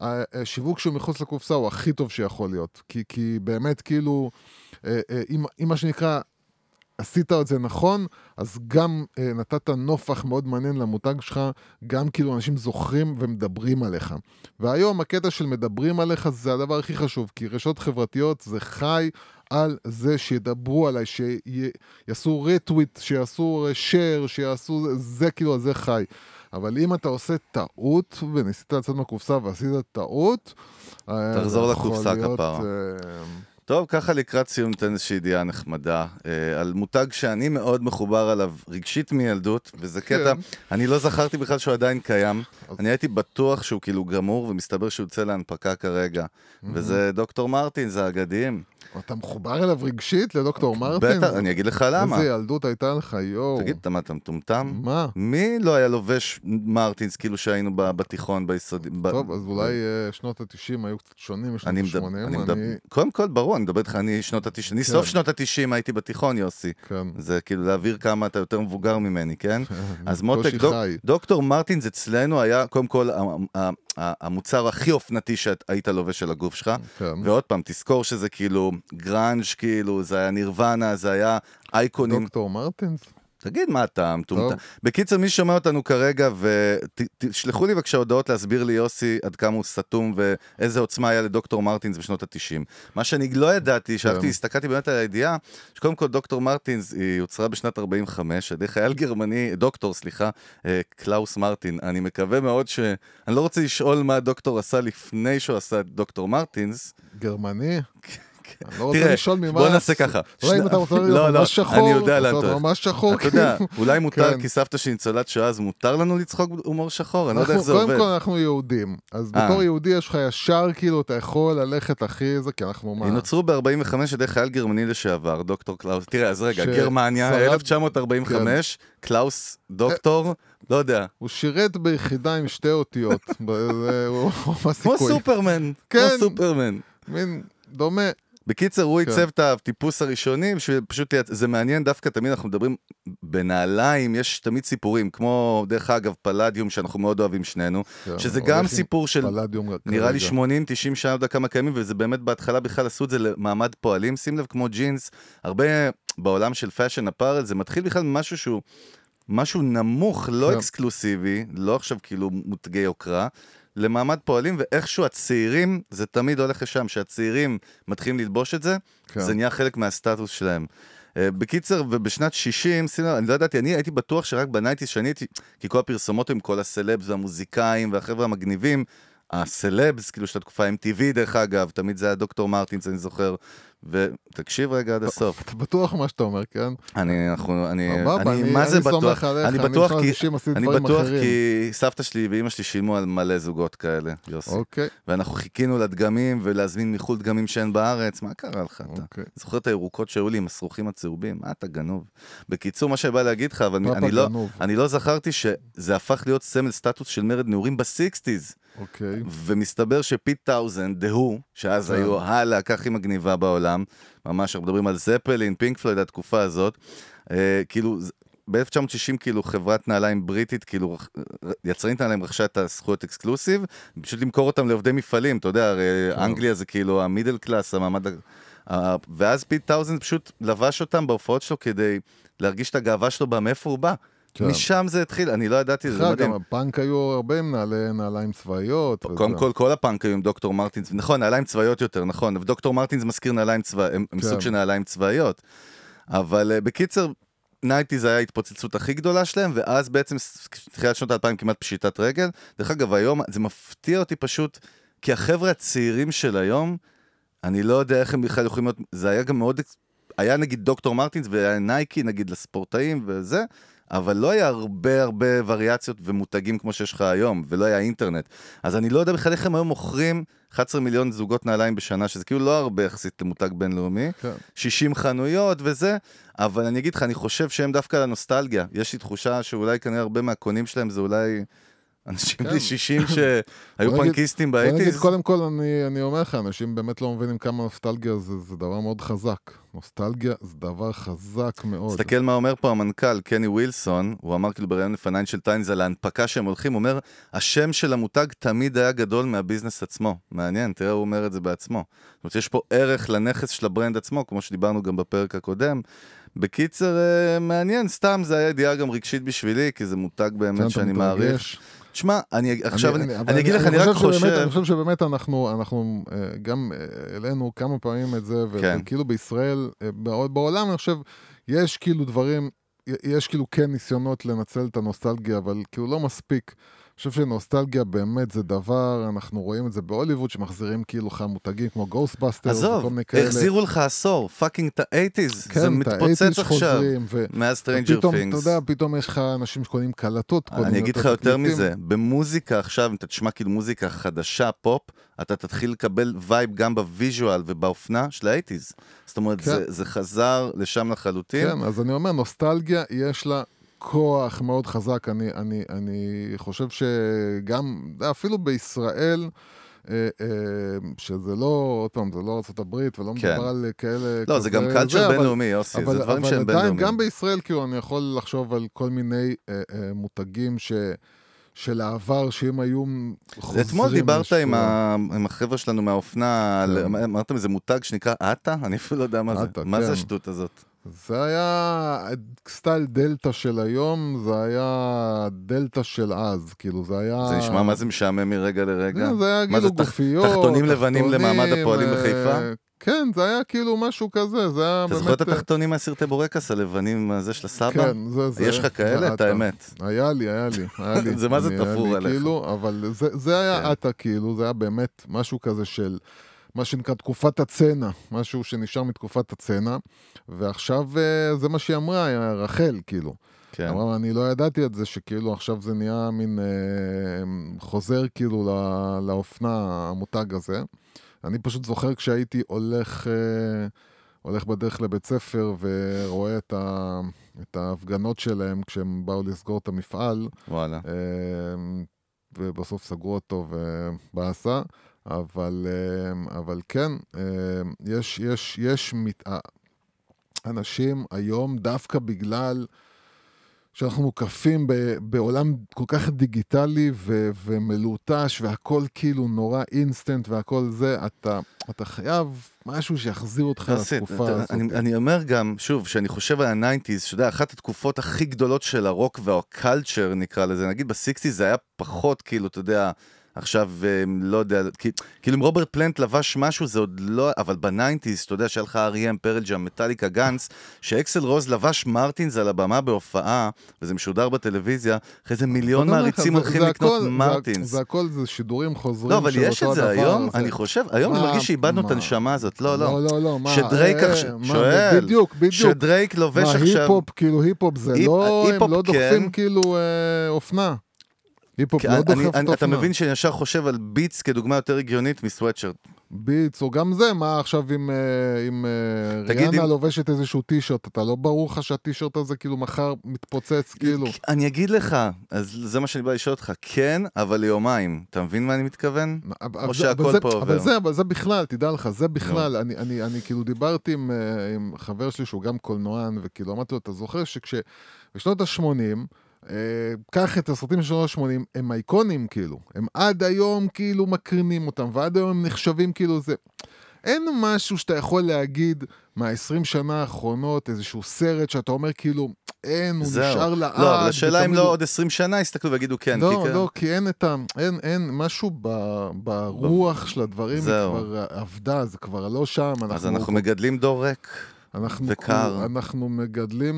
השיווק שהוא מחוץ לקופסה הוא הכי טוב שיכול להיות. כי, כי באמת כאילו, אה, אה, אם, אם מה שנקרא, עשית את זה נכון, אז גם אה, נתת נופח מאוד מעניין למותג שלך, גם כאילו אנשים זוכרים ומדברים עליך. והיום הקטע של מדברים עליך זה הדבר הכי חשוב, כי רשתות חברתיות זה חי על זה שידברו עליי, שיעשו רטוויט, שיעשו share, שיעשו... זה כאילו, על זה חי. אבל אם אתה עושה טעות, וניסית לצאת מהקופסה ועשית טעות, אה, תחזור לקופסה, כפרה. אה, טוב, ככה לקראת סיום ניתן איזושהי ידיעה נחמדה אה, על מותג שאני מאוד מחובר עליו רגשית מילדות, וזה קטע, אני לא זכרתי בכלל שהוא עדיין קיים. אני הייתי בטוח שהוא כאילו גמור, ומסתבר שהוא יוצא להנפקה כרגע. וזה דוקטור מרטינס האגדיים. אתה מחובר אליו רגשית לדוקטור מרטין? בטח, אני אגיד לך למה. איזה ילדות הייתה לך, יואו. תגיד, אתה מה, אתה מטומטם? מה? מי לא היה לובש מרטינס כאילו שהיינו בתיכון, ביסודי? טוב, אז אולי אה, שנות ה-90 היו קצת שונים משנות אני מדבר, ה-80. אני מדבר, קודם כל, ברור, אני מדבר איתך, אני שנות ה-90, אני סוף שנות ה-90 הייתי בתיכון, יוסי. כן. זה כאילו להבהיר כמה אתה יותר מבוגר ממני, כן? אז מותק. דוקטור מרטינס אצלנו היה קודם כל המוצר הכי אופנתי שהיית לובש על הגוף שלך. כן. ועוד פעם, תזכור שזה כאילו גראנג' כאילו, זה היה נירוונה, זה היה אייקונים. דוקטור מרטינס? תגיד מה אתה מטומטם. בקיצר, מי ששומע אותנו כרגע, ותשלחו לי בבקשה הודעות להסביר לי, יוסי, עד כמה הוא סתום ואיזה עוצמה היה לדוקטור מרטינס בשנות ה-90. מה שאני לא ידעתי, שהלכתי, כן. הסתכלתי באמת על הידיעה, שקודם כל דוקטור מרטינס היא יוצרה בשנת 45, על ידי חייל גרמני, דוקטור, סליחה, אה, קלאוס מרטין. אני מקווה מאוד ש... אני לא רוצה לשאול מה הדוקטור עשה לפני שהוא עשה את דוקטור מרטינס. גרמני? אני לא רוצה תראה, לשאול ממה... בוא נעשה ככה. אולי אם אתה רוצה לא, להיות לא, ממש שחור, אני יודע לאן אתה. ממש שחור. אתה יודע. אולי מותר, כן. כי סבתא שלי ניצולת שואה, אז מותר לנו לצחוק הומור שחור? אני לא יודע איך זה קודם עובד. כל אנחנו יהודים, אז אה. בתור יהודי יש לך ישר כאילו אתה יכול ללכת הכי זה, כי אנחנו מה? הם נוצרו ב-45 על ידי חייל גרמני לשעבר, דוקטור קלאוס. תראה, אז רגע, גרמניה, שרד- 1945, קלאוס דוקטור, לא יודע. הוא שירת ביחידה עם שתי אותיות, כמו. סופרמן, כמו כן. סופרמן. מין דומה. בקיצר, הוא כן. עיצב את הטיפוס הראשונים, שפשוט, זה מעניין דווקא, תמיד אנחנו מדברים בנעליים, יש תמיד סיפורים, כמו, דרך אגב, פלדיום, שאנחנו מאוד אוהבים שנינו, כן, שזה גם סיפור של נראה לי כרגע. 80-90 שנה, לא יודע כמה קיימים, וזה באמת בהתחלה בכלל עשו את זה למעמד פועלים, שים לב, כמו ג'ינס, הרבה בעולם של fashion apparel, זה מתחיל בכלל ממשהו שהוא משהו נמוך, לא כן. אקסקלוסיבי, לא עכשיו כאילו מותגי יוקרה, למעמד פועלים, ואיכשהו הצעירים, זה תמיד הולך לשם, שהצעירים מתחילים ללבוש את זה, כן. זה נהיה חלק מהסטטוס שלהם. אה, בקיצר, ובשנת 60, שים לב, אני לא ידעתי, אני הייתי בטוח שרק ב nineties, שאני הייתי, כי כל הפרסומות עם כל הסלבס והמוזיקאים והחבר'ה המגניבים, הסלבס, כאילו של התקופה MTV דרך אגב, תמיד זה היה דוקטור מרטינס, אני זוכר, ותקשיב רגע עד הסוף. אתה בטוח מה שאתה אומר, כן? אני, אנחנו, אני, סבבה, אני, מה זה בטוח? אני בטוח כי, ה-90 עשיתי אני בטוח. כי סבתא שלי ואימא שלי שילמו על מלא זוגות כאלה, יוסי. אוקיי, ואנחנו חיכינו לדגמים ולהזמין מחו"ל דגמים שאין בארץ, מה קרה לך אתה? אוקיי. זוכר את הירוקות שהיו לי עם השרוכים הצהובים? מה אתה גנוב? בקיצור, מה שבא להגיד לך, אבל אני לא. אני לא זכרתי שזה הפך להיות סמל סטטוס של מרד נעורים ב sixties. אוקיי. ומסתבר שפיט טאונסנד, The Who, שאז כן. היו הלהקה הכי מגניבה בעולם, ממש, אנחנו מדברים על זפלין, פינק פלויד, התקופה הזאת, אה, כאילו, ב-1960 כאילו חברת נעליים בריטית, כאילו רכ- יצרנית נעליים רכשה את הזכויות exclusive, פשוט למכור אותם לעובדי מפעלים, אתה יודע, הרי כן. אנגליה זה כאילו ה middle class, המעמד... ה- ה- ואז פיט טאונסנד פשוט לבש אותם בהופעות שלו כדי להרגיש את הגאווה שלו בה, מאיפה הוא בא. כן. משם זה התחיל, אני לא ידעתי, זה מדהים. גם הפאנק היו הרבה עם נעלי- נעליים צבאיות. קודם. כל, כל הפאנק היו עם דוקטור מרטינס, נכון, נעליים צבאיות יותר, נכון, ודוקטור מרטינס מזכיר נעליים צבאיות, הם, כן. סוג של נעליים צבאיות. אבל uh, בקיצר, nineties זה היה ההתפוצצות הכי גדולה שלהם, ואז בעצם, תחילת שנות האלפיים כמעט פשיטת רגל. דרך אגב, היום, זה מפתיע אותי פשוט, כי החבר'ה הצעירים של היום, אני לא יודע איך הם בכלל יכולים להיות, זה היה גם מאוד, היה נגיד דוקטור מרטינס והיה נייקי נגיד לספורטאים וזה, אבל לא היה הרבה הרבה וריאציות ומותגים כמו שיש לך היום, ולא היה אינטרנט. אז אני לא יודע בכלל איך הם היום מוכרים 11 מיליון זוגות נעליים בשנה, שזה כאילו לא הרבה יחסית למותג בינלאומי, כן. 60 חנויות וזה, אבל אני אגיד לך, אני חושב שהם דווקא על הנוסטלגיה. יש לי תחושה שאולי כנראה הרבה מהקונים שלהם זה אולי אנשים כן. בני 60 שהיו פנקיסטים באייטיז. קודם כל, אני, אני אומר לך, אנשים באמת לא מבינים כמה נוסטלגיה זה, זה דבר מאוד חזק. נוסטלגיה זה דבר חזק מאוד. תסתכל מה אומר פה המנכ"ל, קני ווילסון, הוא אמר כאילו בראיון לפייננשל טיינס על ההנפקה שהם הולכים, הוא אומר, השם של המותג תמיד היה גדול מה business עצמו. מעניין, תראה, הוא אומר את זה בעצמו. זאת אומרת, יש פה ערך לנכס של ה brand עצמו, כמו שדיברנו גם בפרק הקודם. בקיצר, אה, מעניין, סתם, זה היה ידיעה גם רגשית בשבילי, כי זה מותג כן, באמת אתה שאני. מעריך. תשמע, אני עכשיו, אני, אבל אני אגיד לך, אני רק שבאמת- חושב... אני חושב שבאמת אנחנו, אנחנו אה, גם אה, העלינו כמה פעמים את זה, כן. וכאילו בישראל, אה, בעול- בעולם אני חושב, יש כאילו דברים, יש כאילו כן ניסיונות לנצל את הנוסטלגיה, אבל כאילו לא מספיק. חושב שנוסטלגיה באמת זה דבר, אנחנו רואים את זה בהוליווד, שמחזירים כאילו לך מותגים כמו Ghostbusters, עזוב, החזירו לך עשור, fucking את ה-80's, זה כן, ה-80's מתפוצץ עכשיו. ו- מאז Stranger ופתאום, Things. אתה יודע, פתאום יש לך אנשים שקונים קלטות, אני אגיד לך יותר. מזה, במוזיקה עכשיו, אם אתה תשמע כאילו מוזיקה חדשה, פופ, אתה תתחיל לקבל vibe גם ב visual ובאופנה של ה eighties. זאת אומרת, כן. זה, זה חזר לשם לחלוטין. כן, אז אני אומר, נוסטלגיה, יש לה כוח מאוד חזק. אני, אני, אני חושב שגם, אפילו בישראל, אה, אה, שזה לא, עוד פעם, זה לא ארה"ב ולא כן. מדובר על כאלה... לא, זה גם קלצ'ר אבל- בינלאומי, יוסי, זה אבל, דברים אבל שהם עדיין, בינלאומיים. גם בישראל, כאילו, אני יכול לחשוב על כל מיני אה, אה, מותגים ש, של העבר, שאם היו חוזרים... אתמול דיברת עם, ה... עם החבר'ה שלנו מהאופנה, על... כן. אמרתם איזה מותג שנקרא עטה? אני אפילו לא יודע מה זה. עטה, מה זה כן. השטות הזאת? זה היה סטייל דלתא של היום, זה היה דלתא של אז, כאילו, זה היה... זה נשמע מה זה משעמם מרגע לרגע? זה, זה היה כאילו גופיות, תחתונים לבנים למעמד הפועלים אה, בחיפה? כן, זה היה כאילו משהו כזה, זה היה אתה באמת... זוכר את אה, התחתונים מהסרטי בורקס הלבנים הזה של הסבא? כן, זה זה. יש לך כאלה? את. האמת. היה לי, היה לי, היה לי. זה מה זה תפור לי, עליך. כאילו, אבל זה, היה כן. עטה, כאילו, זה היה באמת משהו כזה של, מה שנקרא תקופת הצנע, משהו שנשאר מתקופת הצנע, ועכשיו אה, זה מה שהיא אמרה, היה רחל, כאילו. כן. אמרה, אני לא ידעתי את זה, שכאילו עכשיו זה נהיה מין אה, חוזר כאילו ל- לאופנה, המותג הזה. אני פשוט זוכר כשהייתי הולך, אה, הולך בדרך לבית ספר ורואה את, ה, את ההפגנות שלהם כשהם באו לסגור את המפעל, וואלה. אה, ובסוף סגרו אותו ובאסה. אבל, אה, אבל כן, אה, יש, יש, יש מת... אה, אנשים היום, דווקא בגלל שאנחנו מוקפים ב- בעולם כל כך דיגיטלי ו- ומלוטש, והכל כאילו נורא אינסטנט והכל זה, אתה, אתה חייב משהו שיחזיר אותך יוסי, לתקופה אתה- הזאת. אני, אני אומר גם, שוב, שאני חושב על ה nineties, שאתה יודע, אחת התקופות הכי גדולות של הרוק וה culture נקרא לזה, נגיד ב sixties זה היה פחות, כאילו, אתה יודע, עכשיו, אה, לא יודע, כאילו אם רוברט פלנט לבש משהו זה עוד לא, אבל ב nineties, אתה יודע שהיה לך R.E.M., Pearl Jam, מטאליקה, Guns, שאקסל רוז לבש מרטינס על הבמה בהופעה, וזה משודר בטלוויזיה, אחרי זה מיליון לך, מעריצים הולכים לקנות מרטינס. זה הכל, זה שידורים חוזרים לא, אבל יש את זה היום, אני חושב, היום אני מה- מרגיש שאיבדנו את מה? הנשמה הזאת, לא, לא. לא, לא, לא, מה, שדרייק אה, עכשיו, מה, שואל, בדיוק, בדיוק. שדרייק לובש מה, עכשיו... היפ-הופ, כאילו היפ-הופ זה לא, הם לא דוחפים כן. כאילו אה, אופנה. היפ-הופ לא דוחף את אני- אתה האופנה. מבין שאני ישר חושב על Beats כדוגמה יותר הגיונית מ sweatshirt. Beats, או גם זה, מה עכשיו אם, אה, אם אה, תגיד, ריאנה אם- לובשת איזשהו טישרט, אתה לא ברור לך שהטישרט הזה כאילו מחר מתפוצץ, כאילו. אני אגיד לך, אז זה מה שאני בא לשאול אותך, כן, אבל ליומיים. אתה מבין מה אני מתכוון? אבל או שהכל פה עובר. אבל זה, אבל זה בכלל, תדע לך, זה בכלל, אני, אני, אני כאילו דיברתי עם, אה, עם חבר שלי שהוא גם קולנוען, וכאילו אמרתי לו, אתה זוכר שכשבשנות ה-80, אה, קח את הסרטים של שנות ה-80, הם אייקונים כאילו, הם עד היום כאילו מקרינים אותם, ועד היום הם נחשבים כאילו זה. אין משהו שאתה יכול להגיד מה-20 שנה האחרונות, איזשהו סרט שאתה אומר כאילו, אין, הוא זהו. נשאר לעד. לא, אבל השאלה אם לא הוא- עוד 20 שנה יסתכלו ויגידו כן. לא, כי- לא, כי אין את ה... אין, אין, משהו ב, ברוח של הדברים, זהו. כבר אבדה, זה כבר לא שם. אז אנחנו מגדלים דור ריק. אנחנו, וקר. כול- אנחנו מגדלים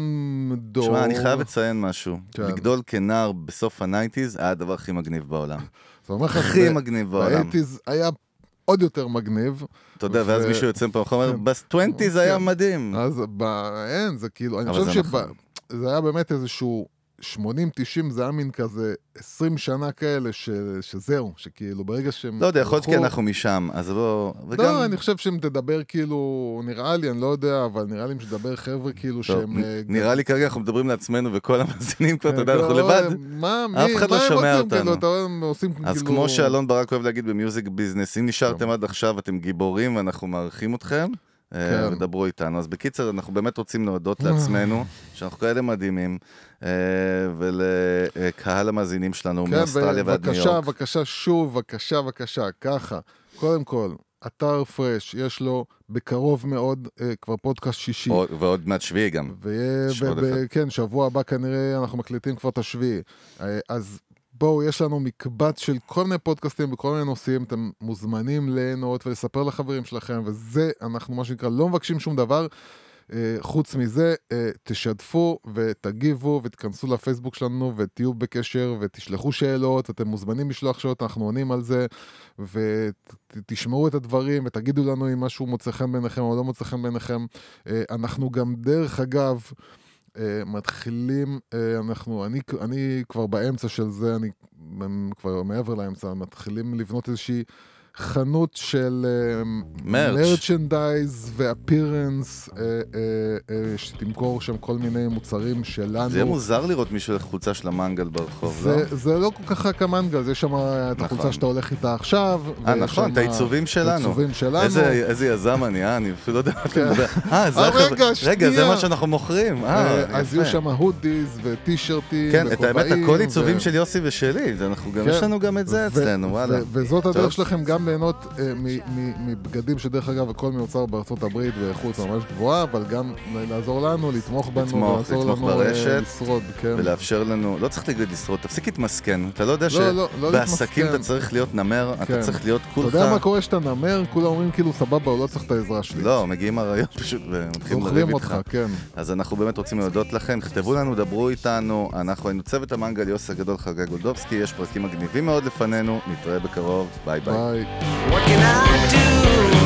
דור... תשמע, אני חייב לציין משהו. כן. לגדול כנער בסוף ה nineties היה הדבר הכי מגניב בעולם. הכי מגניב בעולם. ב eighties היה עוד יותר מגניב, אתה יודע, ואז ו- מישהו יוצא מפה ואומר, כן. בטוונטיז היה כן. מדהים. אז ב... אין, זה כאילו, אני חושב זה נכון. שזה היה באמת איזשהו 80-90, זה היה מין כזה 20 שנה כאלה, ש... שזהו, שכאילו ברגע שהם... לא יודע, יכול להיות כי אנחנו משם, אז בוא... וגם... לא, אני חושב שאם תדבר כאילו, נראה לי, אני לא יודע, אבל נראה לי אם תדבר חבר'ה כאילו טוב, שהם... אה, נראה לי כרגע אנחנו מדברים לעצמנו וכל המאזינים כבר, אתה יודע, לא, אנחנו לבד. מה, אף מי, אחד מה לא שומע אותנו. כאילו, אתה עושים כאילו... אז כמו שאלון ברק אוהב להגיד במיוזיק ביזנס, אם נשארתם. עד עכשיו, אתם גיבורים ואנחנו מעריכים אתכם, אה, כן. ודברו איתנו. אז בקיצר, אנחנו באמת רוצים להודות לעצמנו, שאנחנו כאלה מדהימים, אה, ולקהל המאזינים שלנו כן, מאוסטרליה ועד ניו בבקשה, יורק. בבקשה, שוב, בבקשה, בבקשה, ככה. קודם כל, אתר פרש, יש לו בקרוב מאוד אה, כבר פודקאסט שישי. עוד- ועוד מעט שביעי גם. ב- ב- אחד. כן, שבוע הבא כנראה אנחנו מקליטים כבר את השביעי. אה, אז בואו, יש לנו מקבץ של כל מיני פודקאסטים בכל מיני נושאים, אתם מוזמנים ליהנות ולספר לחברים שלכם, וזה, אנחנו מה שנקרא, לא מבקשים שום דבר. אה, חוץ מזה, אה, תשתפו ותגיבו ותיכנסו לפייסבוק שלנו ותהיו בקשר ותשלחו שאלות, אתם מוזמנים לשלוח שאלות, אנחנו עונים על זה, ותשמעו את הדברים ותגידו לנו אם משהו מוצא חן בעיניכם או לא מוצא חן בעיניכם. אה, אנחנו גם, דרך אגב, מתחילים, אה, אנחנו, אני, אני כבר באמצע של זה, אני כבר מעבר לאמצע, מתחילים לבנות איזושהי חנות של מרץ'. מרצ'נדייז ואפירנס אה, שתמכור שם כל מיני מוצרים שלנו. זה יהיה מוזר לראות מישהו עם חולצה של המנגל ברחוב, לא? זה, זה לא כל כך רק המנגל, יש שם את נכון. החולצה שאתה הולך איתה עכשיו. אה, נכון, את העיצובים שלנו. העיצובים שלנו. איזה, איזה יזם אני, אה? אני אפילו לא יודע מה אתה כן. מדבר. אה, זה אה, רגע, רגע, זה. מה שאנחנו מוכרים. אה, אה, יפה. אז יהיו שם הודיז וטישרטים כן, את האמת, הכל עיצובים של יוסי ושלי, זה אנחנו גם, כן. יש לנו גם את זה אצלנו, וואלה. וזאת. הדרך שלכם גם ליהנות אה, מבגדים שדרך אגב הכל מיוצר בארצות הברית באיכות ממש גבוהה, אבל גם לעזור לנו, לתמוך בנו, לתמוך, ולעזור לתמוך לנו אה, ברשת, לשרוד, כן. ולאפשר לנו, לא צריך להגיד לשרוד, תפסיק להתמסכן. אתה לא יודע לא, לא, לא שבעסקים להתמסכן. אתה צריך להיות נמר, אתה כן. צריך להיות אתה כולך... יודע מה קורה כשאתה נמר? כולם אומרים כאילו סבבה, הוא לא צריך את העזרה שלי. לא, מגיעים אריות פשוט ומתחילים לריב אותך, איתך. כן. אז אנחנו באמת רוצים להודות לכם, תכתבו לנו, דברו איתנו, אנחנו היינו צוות המנגל, יוסי הגדול, חגי גולדובסקי, יש פרקים מגניבים מאוד לפנינו, נתראה בקרוב, bye bye. bye. What can I do?